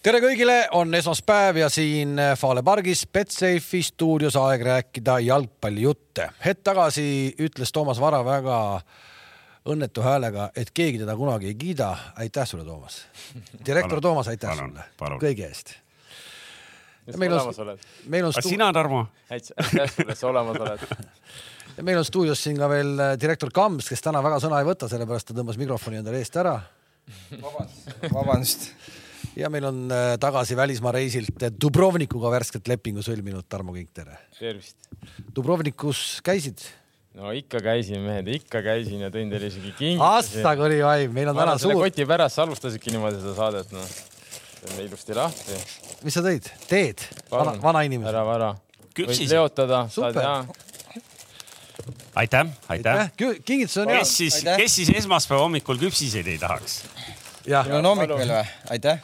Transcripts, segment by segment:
tere kõigile, on esmaspäev ja siin Fale pargis Betsafe'i stuudios aeg rääkida jalgpallijutte. hetk tagasi ütles Toomas Vara väga õnnetu häälega, et keegi teda kunagi ei kiida. aitäh sulle, Toomas. direktor Toomas, aitäh palun, sulle palun. kõige eest. meil on, meil on sina, Tarmo? aitäh sulle, et sa olemas oled. ja meil on stuudios siin ka veel äh, direktor Kams, kes täna väga sõna ei võta, sellepärast ta tõmbas mikrofoni endale eest ära. vabandust. Ja meil on äh, tagasi välismaa reisilt Dubrovnikuga värskelt lepingu sõlminud Tarmo Kink, tere. tervist. Dubrovnikus käisid? no ikka käisin, mehed, ikka käisin ja tõin teile isegi kingitusi. aastaga oli vaim, meil on täna suur. koti pärast sa alustasidki niimoodi seda saadet, noh. teeme ilusti lahti. mis sa tõid? teed? vana, vana inimene. ära vara. võid leotada, ja. aitäh, aitäh. kingitus on hea. kes siis, Aitäh. kes siis esmaspäeva hommikul küpsiseid ei tahaks? jah, meil on hommik veel või? aitäh.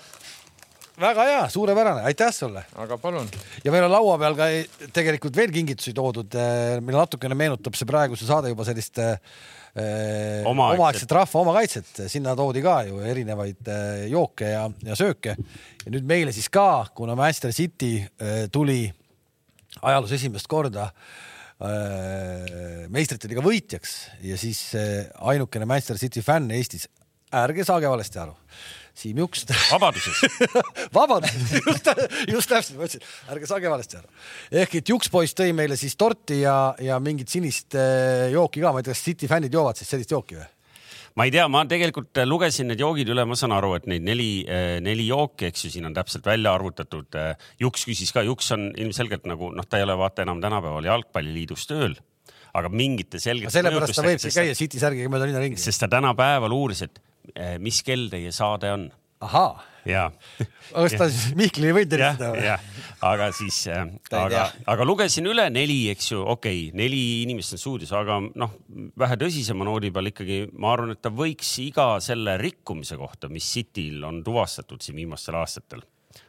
Väga hea, suurepärane, aitäh sulle. aga palun. ja meil on laua peal ka tegelikult veel kingitusi toodud. meil natukene meenutab see praeguse saade juba sellist äh, Omaaegset. rahva omakaitset, sinna toodi ka ju erinevaid jooke ja, ja sööke. ja nüüd meile siis ka, kuna Manchester City tuli ajaloos esimest korda meistrite liiga võitjaks ja siis ainukene Manchester City fänn Eestis, ärge saage valesti aru, Siim Juks vabaduses. vabandust, just, just täpselt, ma ütlesin, ärge saage valesti aru. ehk et Jukspoiss tõi meile siis torti ja, ja mingit sinist eh, jooki ka, ma ei tea, kas City fännid joovad siis sellist jooki või? ma ei tea, ma tegelikult lugesin need joogid üle, ma saan aru, et neid neli, neli jooki, eks ju, siin on täpselt välja arvutatud. Juks küsis ka, Juks on ilmselgelt nagu noh, ta ei ole vaata enam tänapäeval jalgpalliliidus tööl, aga mingite selgete. sellepärast ta võibki käia City särgiga mööda linna ringi. sest ta tänapäeval uuris, et eh, mis kell teie saade on. Ahaa, ja kas ta siis Mihklini ei võinud helistada või? aga siis äh,, aga aga lugesin üle neli, eks ju, okei okay,, neli inimest on stuudios, aga noh, vähe tõsisema noodi peal ikkagi ma arvan, et ta võiks iga selle rikkumise kohta, mis Cityl on tuvastatud siin viimastel aastatel,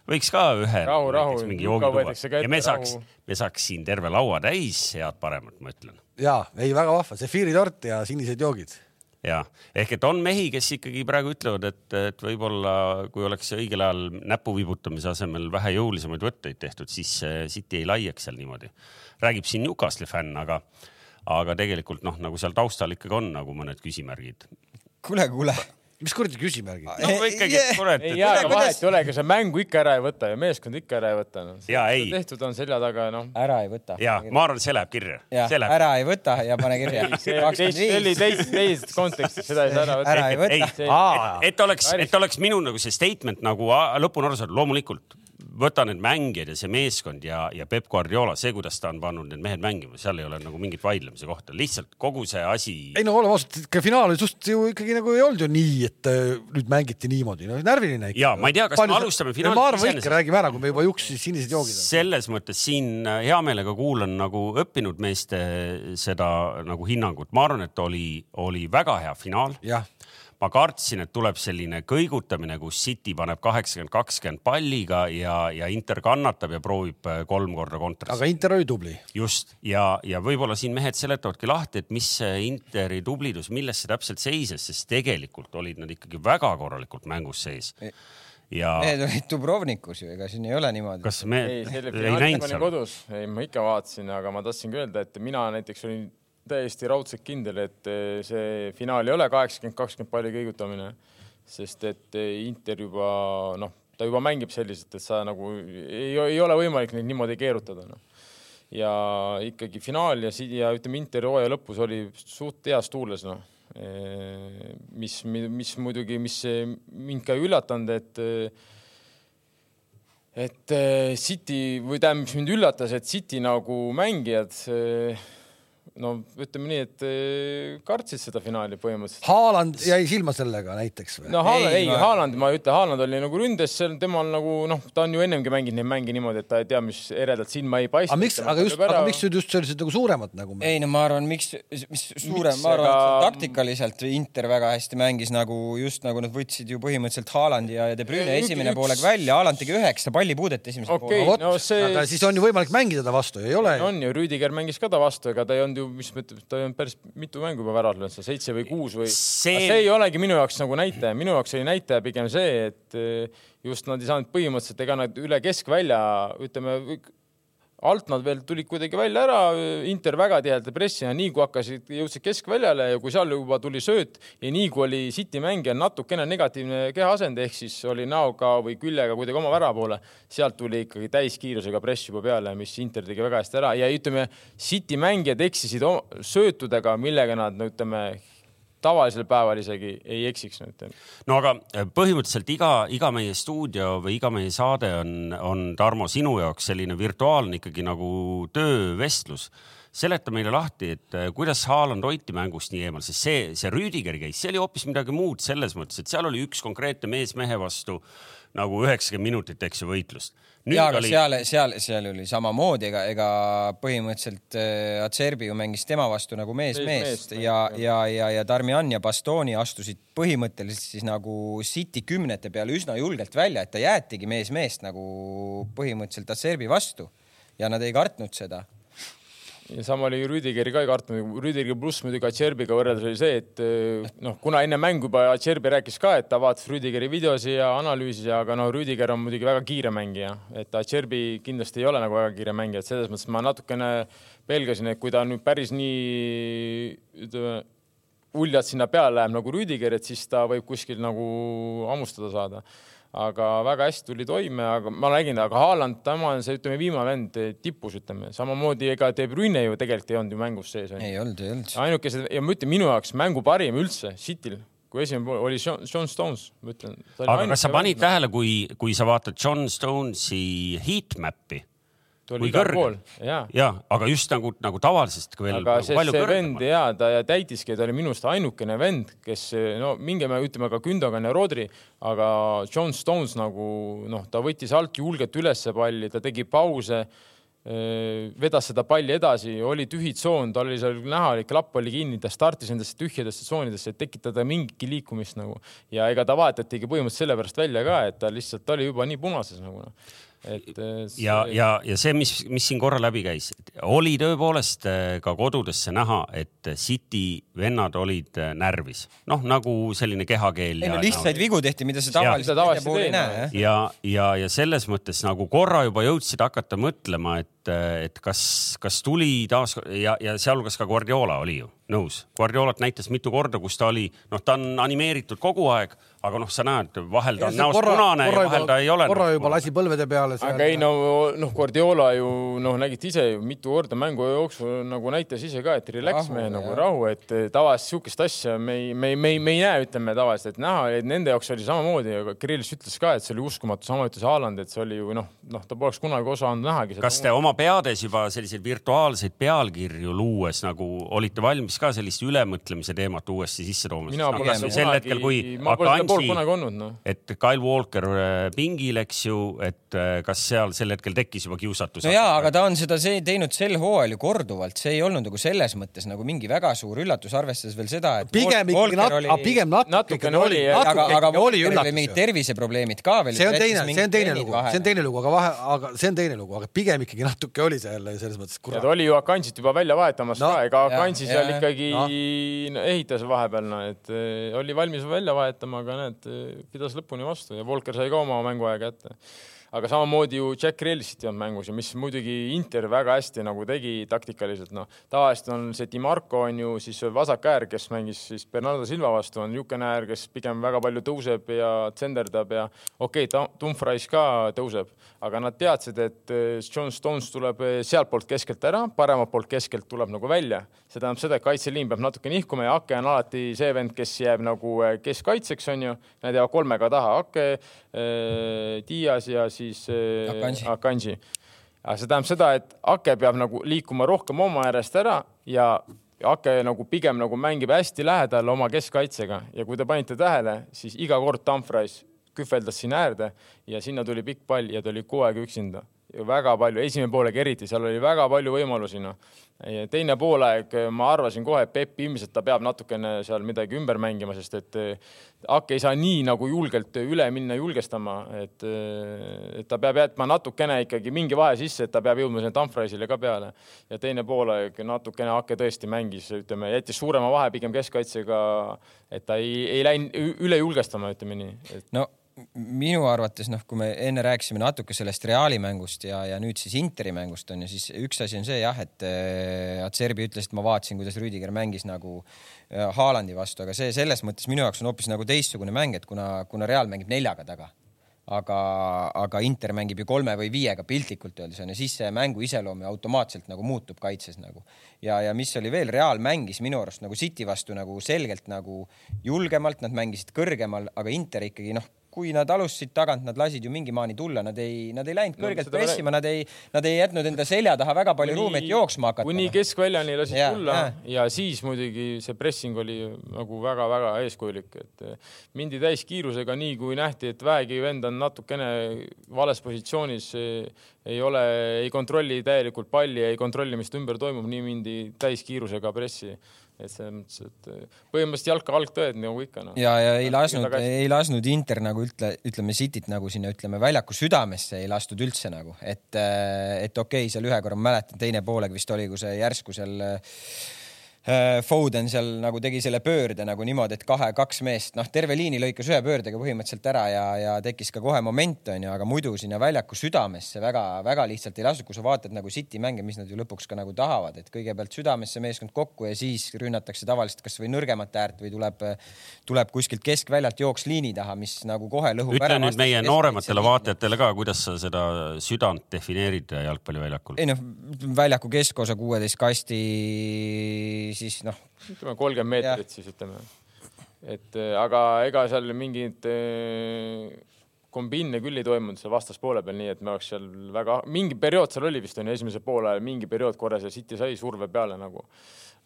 võiks ka ühe Rahu, rahu, ja me saaks me saaks siin terve laua täis head paremat, ma ütlen. Ja ei, väga vahva, sefiiritort ja sinised joogid. Ja ehk et on mehi, kes ikkagi praegu ütlevad, et, et võib-olla kui oleks õigel ajal näpu vibutamise asemel vähe jõulisemaid võtteid tehtud, siis City ei laiaks seal niimoodi. räägib siin Newcastle'i fänn, aga, aga tegelikult noh, nagu seal taustal ikkagi on nagu mõned küsimärgid. kuule, kuule. Mis kuradi küsimärgid? no ikkagi, kurat, ei jaa, aga vahet ei ole, ega sa mängu ikka ära ei võta ja meeskond ikka ära ei võta no.. Jaa, ei. tehtud on selja taga, noh. ära ei võta. ja ma arvan, see läheb kirja. ära ei võta ja pane kirja. see oli teist, teist kontekstis, seda ei saa ära võtta. ära ei võta. Et oleks, et oleks minu nagu see statement nagu lõpuni aru saada, loomulikult võta need mängijad ja see meeskond ja, ja Peep Guardiola, see, kuidas ta on pannud need mehed mängima, seal ei ole nagu mingit vaidlemise kohta, lihtsalt kogu see asi. ei no oleme ausad, ikka finaal oli suht ju ikkagi nagu ei olnud ju nii, et äh, nüüd mängiti niimoodi, no närviline ikka. Jaa, ma ei tea, kas me alustame finaalist ma arvan ikka, räägime ära, kui me juba Juksi sinised joogid selles mõttes siin äh, hea meelega kuulan nagu õppinud meeste seda nagu hinnangut, ma arvan, et oli, oli väga hea finaal. jah, ma kartsin, et tuleb selline kõigutamine, kus City paneb kaheksakümmend, kakskümmend palliga ja, ja Inter kannatab ja proovib äh, kolm korda kontrast. aga Inter oli tubli. just ja, ja võib-olla siin mehed seletavadki lahti, et mis see Interi tublidus, milles see täpselt seises, sest tegelikult olid nad ikkagi väga korralikult mängus sees. ja Need olid Dubrovnikus ju, ega siin ei ole niimoodi. kas me ei, ei näinud seal? kodus, ei ma ikka vaatasin, aga ma tahtsingi öelda, et mina näiteks olin täiesti raudselt kindel, et eh, see finaal ei ole kaheksakümmend, kakskümmend palli kõigutamine, sest et eh, Inter juba noh, ta juba mängib selliselt, et sa nagu ei, ei ole võimalik neid niimoodi keerutada noh. ja ikkagi finaal ja, ja ütleme, Interi hooaja lõpus oli suht heas tuules noh, mis, mis muidugi, mis eh, mind ka ei üllatanud, et eh, et City või tähendab, mis mind üllatas, et City nagu mängijad no ütleme nii, et äh, kartsid seda finaali põhimõtteliselt. Haaland jäi silma sellega näiteks või? no Haaland, Ei, ei, Haaland, ma ei ütle, Haaland oli nagu ründes, seal temal nagu noh, ta on ju ennemgi mänginud neid mänge niimoodi, et ta ei tea, mis eredalt silma ei paista. aga miks, aga just, aga miks nüüd just sellised nagu suuremad nagu? ei no ma arvan, miks, mis suurem, ma arvan, et aga- taktikaliselt Inter väga hästi mängis nagu just nagu nad võtsid ju põhimõtteliselt Haalandi ja De Bruyne Ei, esimene üks- poolega välja, Haaland tegi üheksa pallipuudet esimesel Okei. poolel. no see- aga siis on ju võimalik mängida ta vastu, ei ole? on ju, Rüüdiger mängis ka ta vastu, ega ta ei olnud olnud ju, mis mõtleb, ta on päris mitu mängu juba väravat löönud, seitse või kuus või See- see... see ei olegi minu jaoks nagu näitaja, minu jaoks oli näitaja pigem see, et eh, just nad ei saanud põhimõtteliselt ega nad üle keskvälja, ütleme alt nad veel tulid kuidagi välja ära, Inter väga tihedalt pressi ja nii kui hakkasid, jõudsid keskväljale ja kui seal juba tuli sööt ja nii kui oli City mängijal natukene negatiivne kehaasend ehk siis oli näoga või küljega kuidagi oma värava poole, sealt tuli ikkagi täiskiirusega press juba peale, mis Inter tegi väga hästi ära. Ja ütleme, City mängijad eksisid söötudega, millega nad no ütleme tavalisel päeval isegi ei eksiks nüüd no aga äh, põhimõtteliselt iga, iga meie stuudio või iga meie saade on, on Tarmo sinu jaoks selline virtuaalne ikkagi nagu töövestlus. seleta meile lahti, et äh, kuidas Haaland hoiti mängust nii eemal, sest see, see Rüüdiger käis, see oli hoopis midagi muud selles mõttes, et seal oli üks konkreetne mees mehe vastu nagu üheksakümmend minutit, eks ju, võitlust. Ja, aga oli... seal, seal, seal oli samamoodi, ega, ega põhimõtteliselt äh, Acerbi ju mängis tema vastu nagu mees Mees meest meest, ja, ja, ja, ja Darmian ja Bastoni astusid põhimõtteliselt siis nagu City kümnete peale üsna julgelt välja, et ta jäetigi mees meest nagu põhimõtteliselt Acerbi vastu ja nad ei kartnud seda ja sama oli Rüdigeri ka ei kartnud, Rüdigeri pluss muidugi Acerbiga võrreldes oli see, et eh, noh, kuna enne mängu juba Acerbi rääkis ka, et ta vaatas Rüdigeri videosi ja analüüsis aga no Rüdiger on muidugi väga kiire mängija, et Acerbi kindlasti ei ole nagu väga kiire mängija, et selles mõttes ma natukene pelgasin, et kui ta nüüd päris nii ütleme, uljalt sinna peale läheb nagu Rüdiger, et siis ta võib kuskil nagu hammustada saada aga väga hästi tuli toime, aga ma räägin, aga Haaland, tema on see, ütleme, viimane vend tipus, ütleme, samamoodi ega De Bruyne ju tegelikult ei olnud ju mängus sees. ei olnud, ei olnud. ainukesed ja ma ütlen, minu jaoks mängu parim üldse Cityl, kui esimene pool oli John, John Stones, ma ütlen. aga kas sa panid tähele, kui, kui sa vaatad John Stonesi heatmap'i? Pool, jaa. ja, aga just nagu, nagu tavalisest veel. aga nagu see, palju see kõrgemal. vend ja ta täitiski, ta oli minu arust ainukene vend, kes no minge, ütleme ka Gündogan ja Rodri, aga John Stones nagu noh, ta võttis alt julgelt ülesse palli, ta tegi pause vedas seda palli edasi, oli tühi tsoon, tal oli seal näha, oli klapp oli kinni, ta startis nendesse tühjadesse tsoonidesse, et tekitada mingitki liikumist nagu ja ega ta vahetatigi põhimõtteliselt sellepärast välja ka, et ta lihtsalt ta oli juba nii punases nagu noh et see... ja, ja, ja see, mis, mis siin korra läbi käis, oli tõepoolest äh, ka kodudesse näha, et City vennad olid äh, närvis, noh nagu selline kehakeel. ei no lihtsaid vigu tehti, mida sa tavaliselt puhul ei näe. ja, ja, ja selles mõttes nagu korra juba jõudsid hakata mõtlema, et, et kas, kas tuli taas ja, ja sealhulgas ka Guardiola oli ju nõus. Guardiolat näitas mitu korda, kus ta oli, noh, ta on animeeritud kogu aeg, aga noh, sa näed, vahel ta on näost korra, punane ja vahel ta ei ole. korra juba lasi põlvede peale. aga ei no, noh, Guardiola ju noh, nägite ise ju mitu korda mängu jooksul nagu näitas ise ka, et relax mehe nagu rahu, et tavaliselt sihukest asja me ei, me ei, me ei, me ei näe, ütleme tavaliselt, et näha, et nende jaoks oli samamoodi, aga Kirill ütles ka, et see oli uskumatu, sama ütles Haaland, et see oli ju noh, noh, ta poleks kunagi osanud nähagi. kas te oma peades juba selliseid virtuaalseid pealkirju luues nagu olite valmis ka sellist ülemõtlemise teemat uuesti sisse tooma? mina pole seda sel kunagi, hetkel, kui ma pole seda poolt kunagi olnud, noh. et Kyle Walker pingil, eks ju, et kas seal sel hetkel tekkis juba kiusatus? no jaa, aga ta on seda see, teinud sel hooajal ju korduvalt, see ei olnud nagu selles mõttes nagu mingi väga suur üllatus, arvestades veel seda, et pigem ikkagi nat- oli..., pigem natuke natukene oli, aga, aga oli üllatus. mingid terviseprobleemid ka veel. see on teine, see on teine lugu, see on teine lugu, aga vahe, aga see on teine lugu, aga pigem ikkagi natuke oli seal selles mõttes. ja ta oli ju Akansit juba välja vahetamas no, ka, ega Akansi seal ikkagi no. ehitas vahepeal, no et äh, oli valmis välja vahetama, aga näed, pidas lõpuni vastu ja Volker sai ka oma mänguaja kätte aga samamoodi ju Jack Grealishit ei olnud mängus ja mis muidugi Inter väga hästi nagu tegi taktikaliselt, noh, tavaliselt on see Di Marco on ju siis vasak äär, kes mängis siis Bernardo Silva vastu, on niisugune äär, kes pigem väga palju tõuseb ja tsenderdab ja okei okay,, Dumfries ka tõuseb, aga nad teadsid, et John Stones tuleb sealtpoolt keskelt ära, paremalt poolt keskelt tuleb nagu välja. see tähendab seda, et kaitseliin peab natuke nihkuma ja Ake on alati see vend, kes jääb nagu keskkaitseks, on ju, nad jäävad kolmega taha, Ake äh,, Dias ja siis Akanji, Akanji. aga see tähendab seda, et Ake peab nagu liikuma rohkem oma äärest ära ja Ake nagu pigem nagu mängib hästi lähedal oma keskkaitsega ja kui te panite tähele, siis iga kord Dumfries kühveldas sinna äärde ja sinna tuli pikk pall ja ta oli kogu aeg üksinda. Väga palju, esimene poolega eriti, seal oli väga palju võimalusi, noh. teine poolaeg ma arvasin kohe, et Peep ilmselt ta peab natukene seal midagi ümber mängima, sest et Ake ei saa nii nagu julgelt üle minna julgestama, et, et ta peab jätma natukene ikkagi mingi vahe sisse, et ta peab jõudma sinna Dumfriesile ka peale. ja teine poolaeg natukene Ake tõesti mängis, ütleme, jättis suurema vahe pigem keskkaitsega, et ta ei, ei läinud üle julgestama, ütleme nii et.... no minu arvates noh, kui me enne rääkisime natuke sellest Reali mängust ja, ja nüüd siis Interi mängust on ju, siis üks asi on see jah, et äh, Atserbi ütles, et ma vaatasin, kuidas Rüdiger mängis nagu äh, Haalandi vastu, aga see selles mõttes minu jaoks on hoopis nagu teistsugune mäng, et kuna, kuna Real mängib neljaga taga, aga, aga Inter mängib ju kolme või viiega piltlikult öeldes on ju, siis see mängu iseloom ju automaatselt nagu muutub kaitses nagu. ja, ja mis oli veel, Real mängis minu arust nagu City vastu nagu selgelt nagu julgemalt, nad mängisid kõrgemal, aga Inter ikkagi noh kui nad alustasid tagant, nad lasid ju mingi maani tulla, nad ei, nad ei läinud kõrgelt no, pressima, nad ei, nad ei jätnud enda selja taha väga palju ruumi, et jooksma hakata. kuni keskväljani lasid ja, tulla ja. ja siis muidugi see pressing oli nagu väga-väga eeskujulik, et eh, mindi täiskiirusega, nii kui nähti, et väegi vend on natukene vales positsioonis, eh, ei ole, ei kontrolli täielikult palli, ei kontrolli, mis ümber toimub, nii mindi täiskiirusega pressi et selles mõttes, et eh, põhimõtteliselt jalka algtõed nagu ikka no.. ja, ja ei lasknud, ei lasknud Inter nagu ütle, ütleme Cityt nagu sinna, ütleme väljaku südamesse ei lastud üldse nagu, et, eh, et okei okay,, seal ühe korra ma mäletan, teine poolek vist oli, kui see järsku seal Äh, Foden seal nagu tegi selle pöörde nagu niimoodi, et kahe, kaks meest, noh, terve liini lõikas ühe pöördega põhimõtteliselt ära ja, ja tekkis ka kohe moment onju, aga muidu sinna väljaku südamesse väga-väga lihtsalt ei lastud, kui sa vaatad nagu City mänge, mis nad ju lõpuks ka nagu tahavad, et kõigepealt südamesse meeskond kokku ja siis rünnatakse tavaliselt kasvõi nõrgemat äärt või tuleb, tuleb kuskilt keskväljalt jooks liini taha, mis nagu kohe lõhub ütle ära. ütle nüüd meie noorematele vaatajatele ka, kuidas sa seda südant defineerid jalgpalliväljakul? ei noh, väljaku keskosa kuueteist kasti siis noh. ütleme kolmkümmend meetrit siis ütleme. et aga ega seal mingit kombiine küll ei toimunud seal vastaspoole peal, nii et me oleks seal väga, mingi periood seal oli vist on ju esimesel poolel, mingi periood korra see City sai surve peale nagu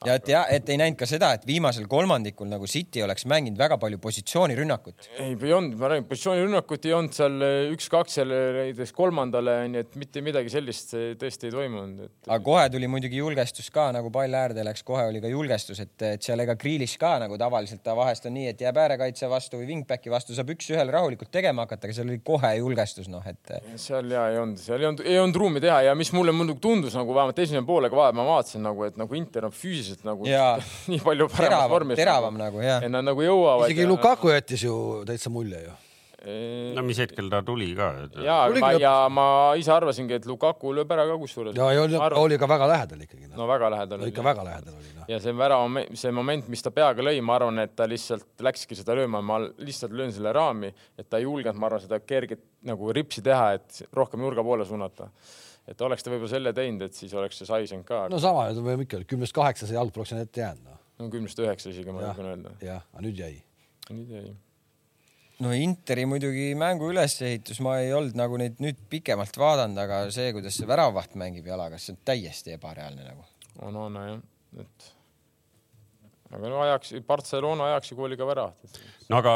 ja et ja, et ei näinud ka seda, et viimasel kolmandikul nagu City oleks mänginud väga palju positsioonirünnakut. ei, ei olnud, ma räägin, positsioonirünnakut ei olnud seal eh, üks-kaks seal eh, näiteks kolmandale, nii et mitte midagi sellist tõesti ei toimunud et.... aga kohe tuli muidugi julgestus ka nagu pall äärde läks, kohe oli ka julgestus, et, et seal ega Grealish ka nagu tavaliselt ta vahest on nii, et jääb äärekaitse vastu või wingbacki vastu, saab üks-ühele rahulikult tegema hakata, aga seal oli kohe julgestus, noh, et. seal ja ei olnud, seal ei olnud, ei olnud ruumi teha ja mis mulle muidugi tundus nagu vähemalt esimene poolega vahe, ma vaatasin nagu, et nagu Inter on füüsiliselt nagu ja, nii palju paremas vormis. teravam nagu, nagu jah. et nad nagu jõuavad. isegi Lukaku jättis ju täitsa mulje ju no mis hetkel ta tuli ka? ja, ma, ja ma ise arvasingi, et Lukaku lööb ära ka kusjuures. ja, ja oli, oli ka väga lähedal ikkagi no.. no väga lähedal oli. ikka väga lähedal oli no.. ja see värava, see moment, mis ta peaga lõi, ma arvan, et ta lihtsalt läkski seda lööma, ma lihtsalt löön selle raami, et ta ei julgenud, ma arvan, seda kerget nagu ripsi teha, et rohkem nurga poole suunata et oleks ta võib-olla selle teinud, et siis oleks see Saisen ka. no sama, võime ikka, kümnest kaheksa see jalg poleks ette jäänud no.. no kümnest üheksa isegi ma julgen öelda. jah, aga nüüd jäi. nüüd jäi. No Interi muidugi mängu ülesehitus, ma ei olnud nagu neid nüüd pikemalt vaadanud, aga see, kuidas see väravvaht mängib jalaga, see on täiesti ebareaalne nagu. on, on jah, et aga no ajaks, Barcelona ajaks ju kooliga väravat. no aga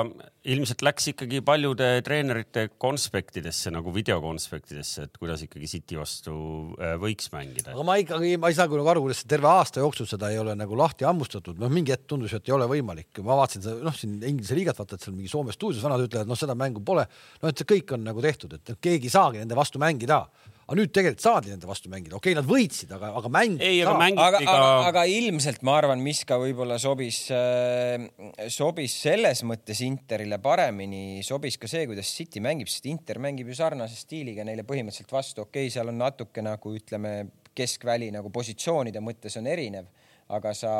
ilmselt läks ikkagi paljude treenerite konspektidesse nagu videokonspektidesse, et kuidas ikkagi City vastu äh, võiks mängida. aga ma ikkagi, ma ei saa nagu aru, kuidas terve aasta jooksul seda ei ole nagu lahti hammustatud, noh, mingi hetk tundus, et ei ole võimalik. ma vaatasin seda, noh, siin Inglise liigat vaata, et seal mingi Soome stuudios vanad ütlevad, noh, seda mängu pole. noh, et see kõik on nagu tehtud, et keegi ei saagi nende vastu mängida aga nüüd tegelikult saadi nende vastu mängida, okei okay,, nad võitsid, aga, aga mäng. ei, aga mängiti aga, ka. aga, ilmselt ma arvan, mis ka võib-olla sobis äh,, sobis selles mõttes Interile paremini, sobis ka see, kuidas City mängib, sest Inter mängib ju sarnase stiiliga neile põhimõtteliselt vastu, okei okay,, seal on natuke nagu ütleme, keskväli nagu positsioonide mõttes on erinev aga sa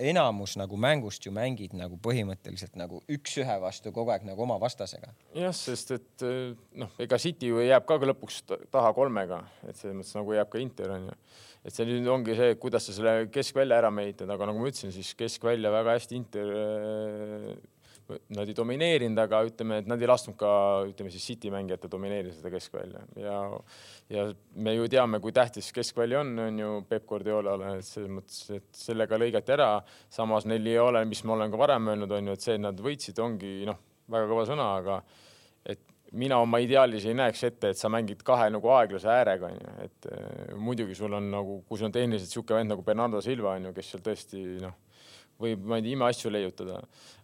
enamus nagu mängust ju mängid nagu põhimõtteliselt nagu üks-ühe vastu kogu aeg nagu oma vastasega. jah, sest et eh, noh, ega City ju jääb ka lõpuks taha kolmega, et selles mõttes nagu jääb ka Inter onju. et see nüüd ongi see, kuidas sa selle keskvälja ära mehitad, aga nagu ma ütlesin, siis keskvälja väga hästi Inter eh, nad ei domineerinud, aga ütleme, et nad ei lasknud ka ütleme siis City mängijate domineerida seda keskvälja ja ja me ju teame, kui tähtis keskväli on, on ju Peep Guardiolale, et selles mõttes, et sellega lõigati ära. samas neil ei ole, mis ma olen ka varem öelnud, on ju, et see, et nad võitsid, ongi noh, väga kõva sõna, aga et mina oma ideaalis ei näeks ette, et sa mängid kahe nagu aeglase äärega onju, et äh, muidugi sul on nagu, kui sul on tehniliselt sihuke vend nagu Bernardo Silva onju, kes seal tõesti noh, võib, ma ei tea, imeasju leiutada,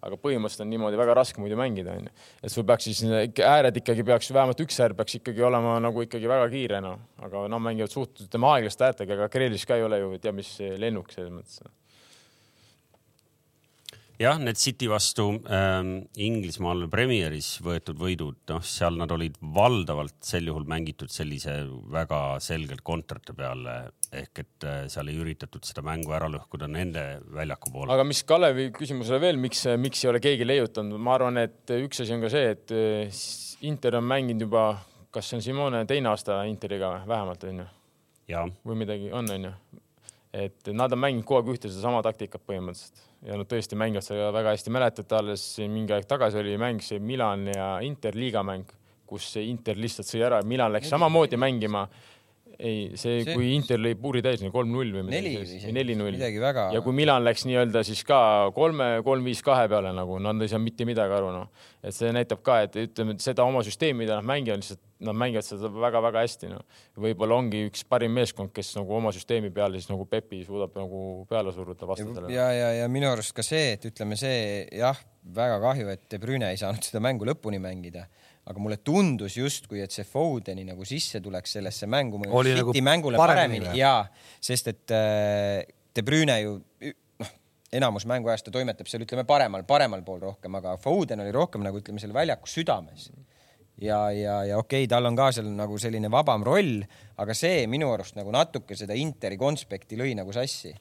aga põhimõtteliselt on niimoodi väga raske muidu mängida onju, et sul peaks siis ääred ikkagi peaks, vähemalt üks äär peaks ikkagi olema nagu ikkagi väga kiire noh, aga noh, mängivad suht ütleme aeglaste äärtega, aga Grealish ka ei ole ju tea mis lennuk selles mõttes jah, need City vastu ähm, Inglismaal Premieris võetud võidud, noh, seal nad olid valdavalt sel juhul mängitud sellise väga selgelt kontrate peale ehk et äh, seal ei üritatud seda mängu ära lõhkuda nende väljaku poole. aga mis Kalevi küsimusele veel, miks, miks ei ole keegi leiutanud, ma arvan, et üks asi on ka see, et äh, Inter on mänginud juba, kas see on Simone teine aasta Interiga vähemalt onju? või midagi on, onju et nad on mänginud kogu aeg ühte sedasama taktikat põhimõtteliselt ja nad tõesti mängivad seda väga hästi. mäletate, alles mingi aeg tagasi oli mäng see Milan ja Inter liiga mäng, kus Inter lihtsalt sõi ära, Milan läks samamoodi mängima ei, see, see, kui Inter lõi puuri täis, kolm-null või midagi sellist, neli-null. Väga... ja kui Milan läks nii-öelda siis ka kolme, kolm-viis kahe peale nagu, nad ei saa mitte midagi aru, noh. et see näitab ka, et ütleme, et seda oma süsteemi, mida nad mängivad, lihtsalt nad mängivad seda väga-väga hästi, noh. võib-olla ongi üks parim meeskond, kes nagu oma süsteemi peale siis nagu Pepi suudab nagu peale suruda vastastele. ja, ja, ja minu arust ka see, et ütleme see jah, väga kahju, et De Brüne ei saanud seda mängu lõpuni mängida aga mulle tundus justkui, et see Fodeni nagu sissetulek sellesse mängu oli nagu mängule paremini, paremini. ja sest et äh, De Brüne ju noh, enamus mänguajast ta toimetab seal ütleme paremal, paremal pool rohkem, aga Foden oli rohkem nagu ütleme selle väljaku südames. ja, ja, ja okei okay,, tal on ka seal nagu selline vabam roll, aga see minu arust nagu natuke seda Interi konspekti lõi nagu sassi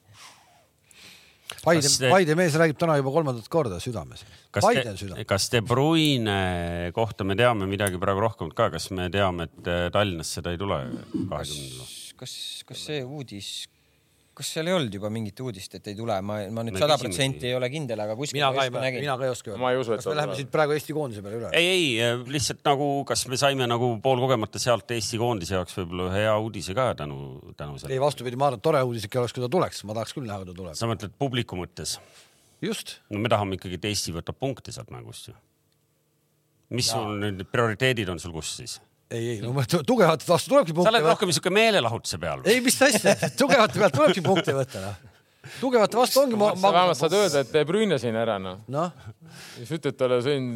Paide, Paide mees räägib täna juba kolmandat korda südames. Paide on südames. kas De Bruyne kohta me teame midagi praegu rohkem ka, kas me teame, et äh, Tallinnas seda ei tule kahekümnendal? kas, kas see uudis kas seal ei olnud juba mingit uudist, et ei tule, ma, ma nüüd sada protsenti ei ole kindel, aga kuskil mina ka ei, mina ka ei oska öelda. kas me läheme siit praegu Eesti koondise peale üle? ei, ei äh, lihtsalt nagu, kas me saime nagu poolkogemata sealt Eesti koondise jaoks võib-olla ühe hea uudise ka tänu, tänu sellele. ei, vastupidi, ma arvan, et tore uudis ikka oleks, kui ta tuleks, ma tahaks küll näha, kui ta tuleb. sa mõtled publiku mõttes? just. no me tahame ikkagi, et Eesti võtab punkte sealt mängust ju. mis ja. sul nüüd prioriteedid on sul kus siis? Ei, ei, no tugevate vastu tulebki punkte sa oled rohkem niisugune meelelahutuse peal. ei, mis asja, tugevate pealt tulebki punkte võtta, noh. tugevate vastu ongi ma, ma.... vähemalt saad öelda, et Brüne siin ära, noh no.. siis ütled talle, sõin,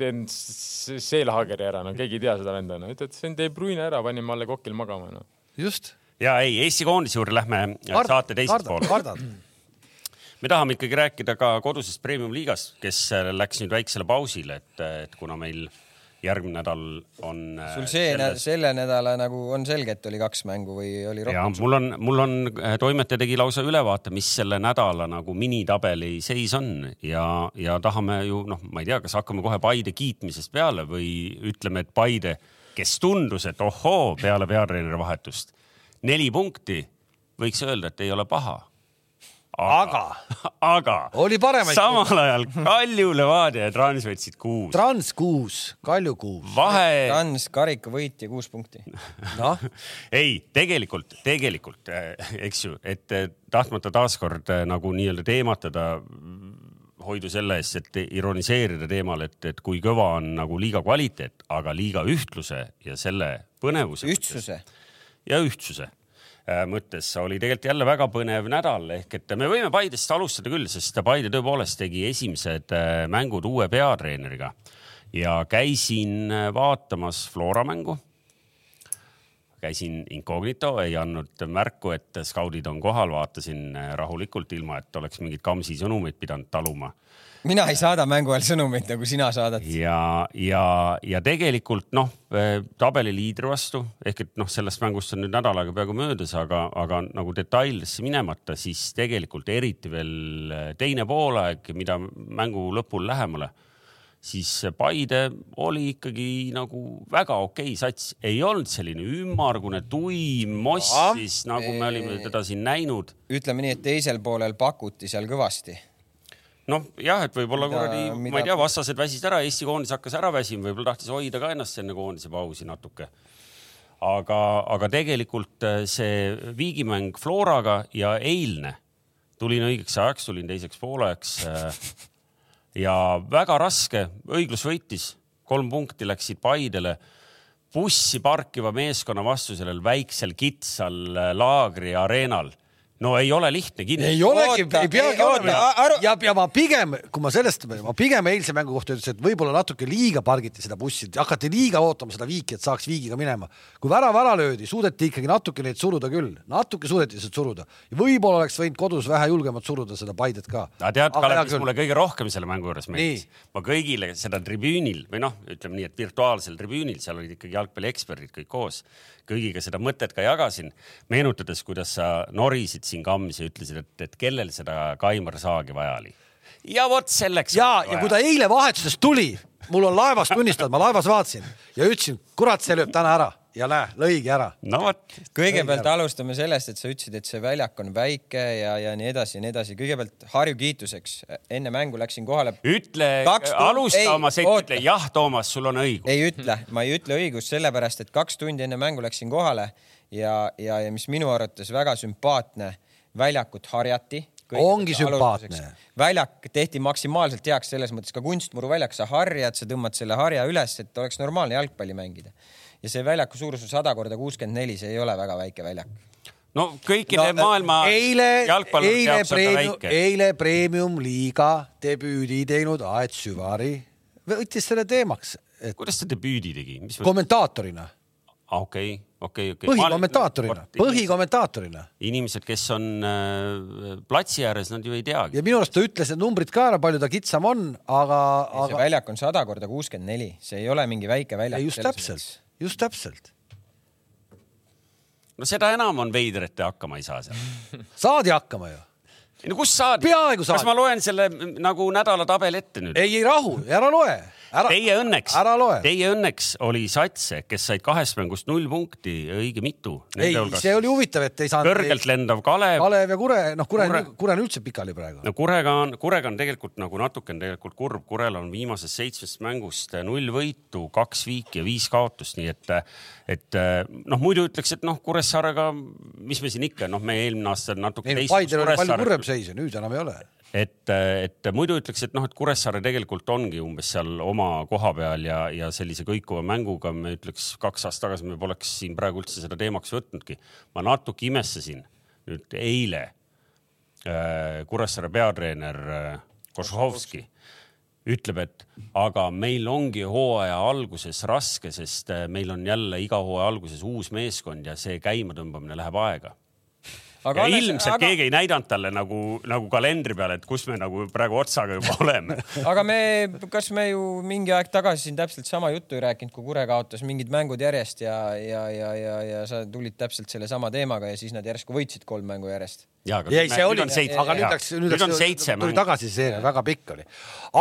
teen seelhageri ära, no keegi ei tea seda venda, no ütled, sõin De Brüne ära, panin Malle Kokil magama, noh. just. ja ei, Eesti koondise juurde lähme Kard, saate teisest poole. kardad me tahame ikkagi rääkida ka kodusest premium liigast, kes läks nüüd väiksele pausile, et, et kuna meil äh, järgmine nädal on. Äh, sul see selles... selle nädala nagu on selge, et oli kaks mängu või oli rohkem? mul on, mul on, äh, toimetaja tegi lausa ülevaate, mis selle nädala nagu minitabeli seis on ja, ja tahame ju noh, ma ei tea, kas hakkame kohe Paide kiitmisest peale või ütleme, et Paide, kes tundus, et ohoo, peale peatreeneri vahetust neli punkti, võiks öelda, et ei ole paha aga, aga oli paremaid. samal ajal Kalju, Levadia ja Trans võtsid kuus. Trans kuus, Kalju kuus. vahe. Trans karikavõitja kuus punkti. noh. ei, tegelikult, tegelikult, eh, eks ju, et eh, tahtmata taaskord eh, nagu nii-öelda teematada hoidu selle eest, et ironiseerida teemal, et, et kui kõva on nagu liiga kvaliteet, aga liiga ühtluse ja selle põnevuse. ühtsuse. ja ühtsuse mõttes. Oli tegelikult jälle väga põnev nädal ehk et me võime Paidest alustada küll, sest Paide tõepoolest tegi esimesed äh, mängud uue peatreeneriga. Ja käisin äh, vaatamas Flora mängu. käisin incognito, ei andnud märku, et skaudid on kohal, vaatasin rahulikult, ilma et oleks mingeid Kamsi sõnumeid pidanud taluma mina ei saada mängu ajal sõnumeid, nagu sina saadad. ja, ja, ja tegelikult noh, eh, tabeli liidri vastu ehk et noh, sellest mängust on nüüd nädal aega peaaegu möödas, aga, aga nagu detailidesse minemata, siis tegelikult eriti veel eh, teine poolaeg, mida mängu lõpul lähemale, siis Paide oli ikkagi nagu väga okei sats, ei olnud selline ümmargune, tuim, mossis, nagu me olime teda siin näinud. ütleme nii, et teisel poolel pakuti seal kõvasti noh, jah, et võib-olla kuradi, ma ei tea, vastased väsisid ära, Eesti koondis hakkas ära väsima, võib-olla tahtis hoida ka ennast enne koondise pausi natuke. aga, aga tegelikult äh, see viigimäng Floraga ja eilne, tulin õigeks ajaks, tulin teiseks pooleks. Äh, ja väga raske, õiglus võitis kolm punkti läksid Paidele bussi parkiva meeskonna vastu sellel väiksel kitsal äh, laagri areenal no ei ole lihtne kindlasti. ei olegi, ei peagi olema. Ja, ja ma pigem, kui ma sellest, ma pigem eilse mängu kohta ütlesin, et võib-olla natuke liiga pargiti seda bussi, hakati liiga ootama seda viiki, et saaks viigiga minema. kui värav ära löödi, suudeti ikkagi natuke neid suruda küll, natuke suudeti lihtsalt suruda. võib-olla oleks võinud kodus vähe julgemalt suruda seda Paidet ka. aga tead, Kalev, mis mulle kõige rohkem selle mängu juures meeldis? ma kõigile seda tribüünil või noh, ütleme nii, et virtuaalsel tribüünil, seal olid ikkagi jalgpallieksperdid kõik koos kõigiga seda mõtet ka jagasin, meenutades, kuidas sa norisid siin kammis ja ütlesid, et, et kellel seda Kaimar Saagi vaja oli. ja vot selleks. ja, ja kui ta eile vahetusest tuli, mul on laevas tunnistada, ma laevas vaatasin ja ütlesin, kurat, see lööb täna ära ja näe, lõigi ära. no vot. kõigepealt alustame sellest, et sa ütlesid, et see väljak on väike ja, ja nii edasi ja nii edasi. kõigepealt Harju kiituseks. enne mängu läksin kohale. ütle, alusta oma setti, ütle jah, Toomas, sul on õigus. ei ütle, ma ei ütle õigust, sellepärast et kaks tundi enne mängu läksin kohale ja, ja, ja mis minu arvates väga sümpaatne, väljakut harjati ongi sümpaatne. väljak tehti maksimaalselt heaks selles mõttes ka kunstmuru väljak, sa harjad, sa tõmbad selle harja üles, et oleks normaalne jalgpalli mängida ja see väljaku suurus on sada korda kuuskümmend neli, see ei ole väga väike väljak no kõikide no, maailma eile, eile premium, eile premium-liiga debüüdi teinud Aet Süvari võttis selle teemaks et.... kuidas ta debüüdi tegi? kommentaatorina. Ah, okei, okei, okei. põhikommentaatorina, põhikommentaatorina. inimesed, kes on äh, platsi ääres, nad ju ei teagi. ja minu arust ta ütles need numbrid ka ära, palju ta kitsam on, aga, aga.... see väljak on sada korda kuuskümmend neli, see ei ole mingi väike väljak. just täpselt just täpselt. no seda enam on veider, et te hakkama ei saa seal saadi hakkama ju. ei no kus saadi? peaaegu saadi. kas ma loen selle nagu nädala tabeli ette nüüd? ei, ei rahu, ära loe teie õnneks, teie õnneks oli satse, kes said kahest mängust null punkti, õige mitu. ei, see oli huvitav, et ei saanud. kõrgelt lendav Kalev. Kalev ja Kure, noh, Kure, Kure, Kure on üldse pikali praegu. no Kurega on, Kurega on tegelikult nagu natuke on tegelikult kurb, Kurel on viimasest seitsmest mängust null võitu, kaks viiki ja viis kaotust, nii et, et noh, muidu ütleks, et noh, Kuressaarega, mis me siin ikka, noh, me eelmine aasta natuke. Paidel oli palju kurvem seis ja nüüd enam ei ole et, et muidu ütleks, et noh, et Kuressaare tegelikult ongi umbes seal oma koha peal ja, ja sellise kõikuva mänguga me ütleks kaks aastat tagasi me poleks siin praegu üldse seda teemaks võtnudki. ma natuke imestasin nüüd eile äh, Kuressaare peatreener äh, Košovski ütleb, et aga meil ongi hooaja alguses raske, sest äh, meil on jälle iga hooaja alguses uus meeskond ja see käimatõmbamine läheb aega aga ja ilmselt aga... keegi ei näidanud talle nagu, nagu kalendri peal, et kus me nagu praegu otsaga juba oleme. Aga me, kas me ju mingi aeg tagasi siin täpselt sama juttu ei rääkinud, kui Kure kaotas mingid mängud järjest ja, ja, ja, ja, ja sa tulid täpselt sellesama teemaga ja siis nad järsku võitsid kolm mängu järjest. ei, see oli, aga nüüd läks, nüüd läks, tuli tagasi see seeria, väga pikk oli.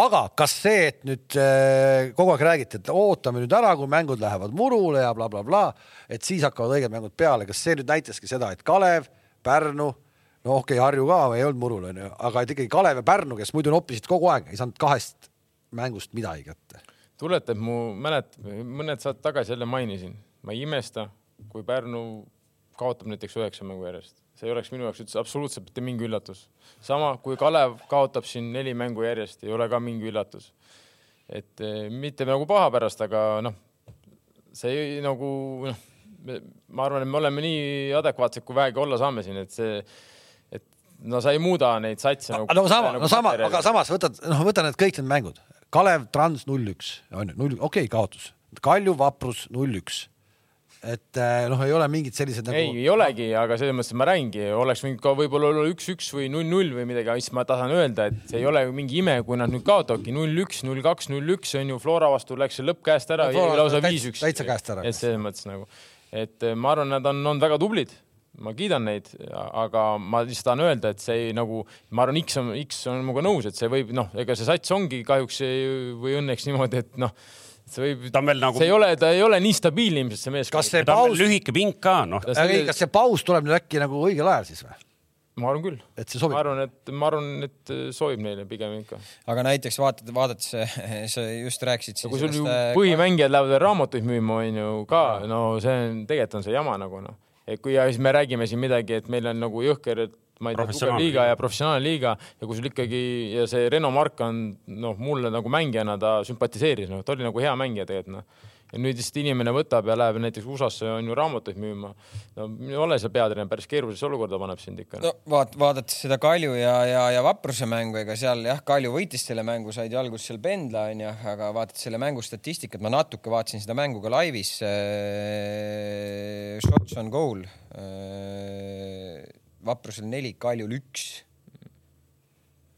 aga kas see, et nüüd äh, kogu aeg räägiti, et ootame nüüd ära, kui mängud lähevad murule ja blablabla bla, bla, bla, et siis hakkavad õiged mängud peale, kas see nüüd näitaski seda, et Kalev Pärnu, no okei okay,, Harju ka ei olnud murul onju, aga et ikkagi Kalev ja Pärnu, kes muidu noppisid kogu aeg, ei saanud kahest mängust midagi kätte. tuletab mu mälet-, mõned saated tagasi jälle mainisin, ma ei imesta, kui Pärnu kaotab näiteks üheksa mängu järjest, see ei oleks minu jaoks üldse absoluutselt mitte mingi üllatus. sama kui Kalev kaotab siin neli mängu järjest, ei ole ka mingi üllatus. et eh, mitte nagu paha pärast, aga noh, see nagu noh ma arvan, et me oleme nii adekvaatsed, kui vähegi olla saame siin, et see, et no sa ei muuda neid satse nagu. no sama, nagu no sama, aga samas võtad, noh, võta need kõik need mängud. Kalev, Trans null üks, on ju, null, okei okay,, kaotus. Kalju, Vaprus null üks et eh, noh, ei ole mingid sellised nagu. ei, ei olegi, aga selles mõttes ma räägingi, oleks võinud ka võib-olla olla üks-üks või null-null või midagi, siis ma tahan öelda, et see ei ole ju mingi ime, kui nad nüüd kaotavadki null-üks, null-kaks, null-üks on ju, Flora vastu läks see lõpp käest ära no,, lausa viis-üks. täitsa käest ära. et selles mõttes nagu et eh, ma arvan, nad on olnud väga tublid, ma kiidan neid, aga ma lihtsalt tahan öelda, et see ei, nagu, ma arvan, X on, X on minuga nõus, et see võib, noh, ega see sats ongi kahjuks või õnneks niimoodi, et noh, see võib, nagu... see ei ole, ta ei ole nii stabiilne ilmselt see meeskond. kas see paus, lühike pink ka, noh. kas see paus tuleb nüüd äkki nagu õigel ajal siis või? Ma arvan küll. et see sobib? ma arvan, et ma arvan, et sobib neile pigem ikka. aga näiteks vaatad, vaadates, sa just rääkisid. kui sul ju äh, põhimängijad lähevad veel raamatuid müüma, on ju ka, no see on, tegelikult on see jama nagu noh. et kui ja siis me räägime siin midagi, et meil on nagu jõhker, et ma ei tea, tugev liiga ja professionaalne liiga ja kui sul ikkagi ja see Reno Mark on noh, mulle nagu mängijana ta sümpatiseeris, noh, ta oli nagu hea mängija tegelikult noh. Ja nüüd lihtsalt inimene võtab ja läheb näiteks USA-sse on ju raamatuid müüma. no ei ole seal peatreener, päris keerulisesse olukorda paneb sind ikka no vaat-, vaadates seda Kalju ja, ja, ja Vapruse mängu, ega seal jah, Kalju võitis selle mängu, said alguses seal Pendla onju, aga vaadates selle mängu statistikat, ma natuke vaatasin seda mängu ka laivis äh,. Shots on goal äh,. Vaprusel neli, Kaljul üks.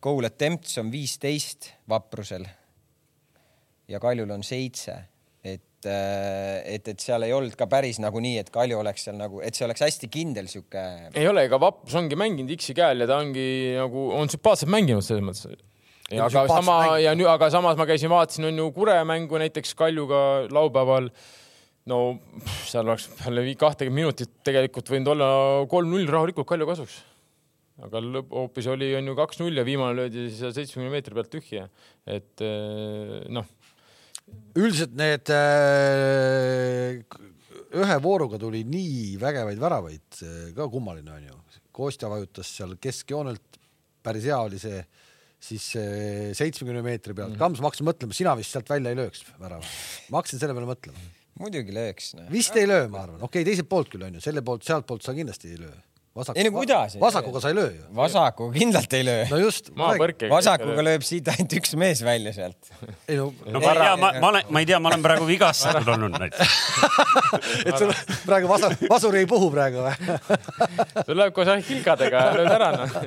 Goal attempts on viisteist Vaprusel ja Kaljul on seitse, et, et, et seal ei olnud ka päris nagu nii, et Kalju oleks seal nagu, et see oleks hästi kindel sihuke ei ole, ega Vaprus ongi mänginud X-i käel ja ta ongi nagu on sümpaatselt mänginud selles mõttes. Ja ja aga sama mänginud. ja nüüd, aga samas ma käisin, vaatasin, on ju Kure mängu näiteks Kaljuga laupäeval. no seal oleks peale vii- kahtekümmet minutit tegelikult võinud olla kolm-null rahulikult Kalju kasuks. aga lõpp hoopis oli, on ju kaks-null ja viimane löödi siis seitsmekümne meetri pealt tühja. et eh, noh, üldiselt need äh, ühe vooruga tuli nii vägevaid väravaid, ka kummaline on ju. Kostja vajutas seal keskjoonelt, päris hea oli see, siis seitsmekümne meetri pealt, Kams, ma hakkasin mõtlema, sina vist sealt välja ei lööks väravat. ma hakkasin selle peale mõtlema, muidugi lööks no.. vist ei löö, ma arvan, okei okay,, teiselt poolt küll on ju, selle poolt, sealtpoolt sa kindlasti ei löö. Vasak, Ei no kuidas vasakuga löö? sa ei löö ju. vasakuga kindlalt ei löö. no just. vasakuga lööb siit ainult üks mees välja sealt. ei no, no ma ei tea, ma, ma olen, ma ei tea, ma olen praegu vigastatud olnud näiteks. et sul praegu vasu, vasur ei puhu praegu või? sul läheb koos ainult kilgadega ja lööd ära noh.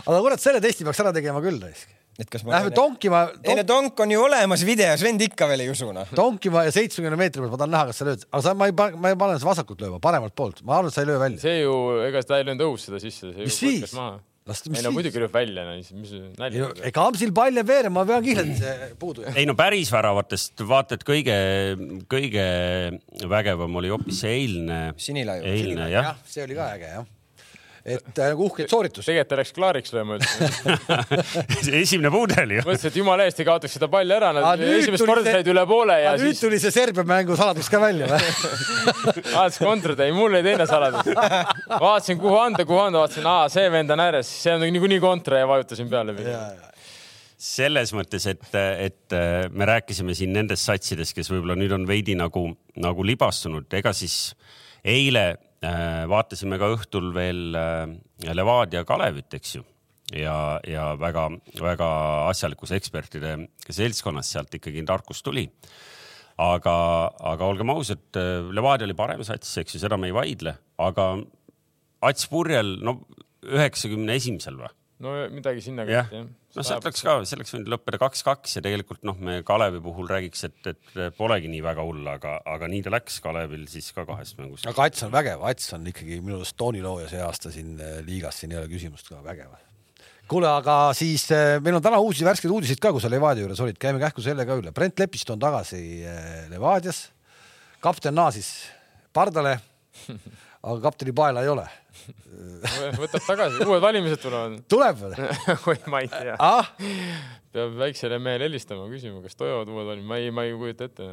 aga kurat, selle testi peaks ära tegema küll raisk. Et kas ma Lähme tonkima ei no tonk,, tonk on ju olemas videos, vend ikka veel ei usu noh. tonkima ja seitsmekümne meetri pealt ma tahan näha, kas sa lööd, aga sa, ma ei, ma ei pane seda vasakult lööma, paremalt poolt, ma arvan, et sa ei löö välja. see ju, ega ta ei löönud õhus seda sisse, see Mis siis? maha. las, ei no siis muidugi? lööb välja, no mis, mis ei no nalja. ega Amsil pall jääb veerema, ma pean kiirelt puudu jääma. ei no päris väravatest vaata, et kõige, kõige vägevam oli hoopis see eilne, Sinilaiu. eilne jah. see oli ka äge jah. Et äh, nagu uhkeid sooritus. tegelikult ta läks klaariks lööma üldse. esimene pudel ju. mõtlesin, et jumala eest ei kaotaks seda palli ära, nad nüüd esimest korda see- said üle poole ja nüüd siis tuli see Serbia mängu saladus ka välja või? vaatasin kontrat, ei mul oli teine saladus. vaatasin, kuhu anda, kuhu anda, vaatasin, aa, see vend on ääres, see on niikuinii kontra ja vajutasin peale. selles mõttes, et, et äh, me rääkisime siin nendest satsidest, kes võib-olla nüüd on veidi nagu, nagu libastunud, ega siis eile vaatasime ka õhtul veel äh, Levadia Kalevit, eks ju. ja, ja väga-väga asjalikus ekspertide seltskonnas sealt ikkagi tarkus tuli. aga, aga olgem ausad, Levadia oli parem sats, eks ju, seda me ei vaidle, aga Ats Purjel, no üheksakümne esimesel või? No midagi sinna kanti, jah. no sealt oleks ka, see oleks võinud lõppeda kaks-kaks ja tegelikult noh, me Kalevi puhul räägiks, et, et polegi nii väga hull, aga, aga nii ta läks Kalevil siis ka kahest mängust. aga Ats on vägev, Ats on ikkagi minu arust toonilooja see aasta siin äh, liigas, siin ei ole küsimust ka, vägev. kuule, aga siis äh, meil on täna uusi värskeid uudiseid ka, kui sa Levadia juures olid, käime kähku selle ka üle. Brent Lepist on tagasi äh, Levadias. kapten naasis pardale, aga kapteni paela ei ole. võtab tagasi, uued valimised tulevad. tuleb või? oi, ma ei tea, ah, peab väiksele mehele helistama, küsima, kas toimuvad uued valimised, ma ei, ma ei kujuta ette.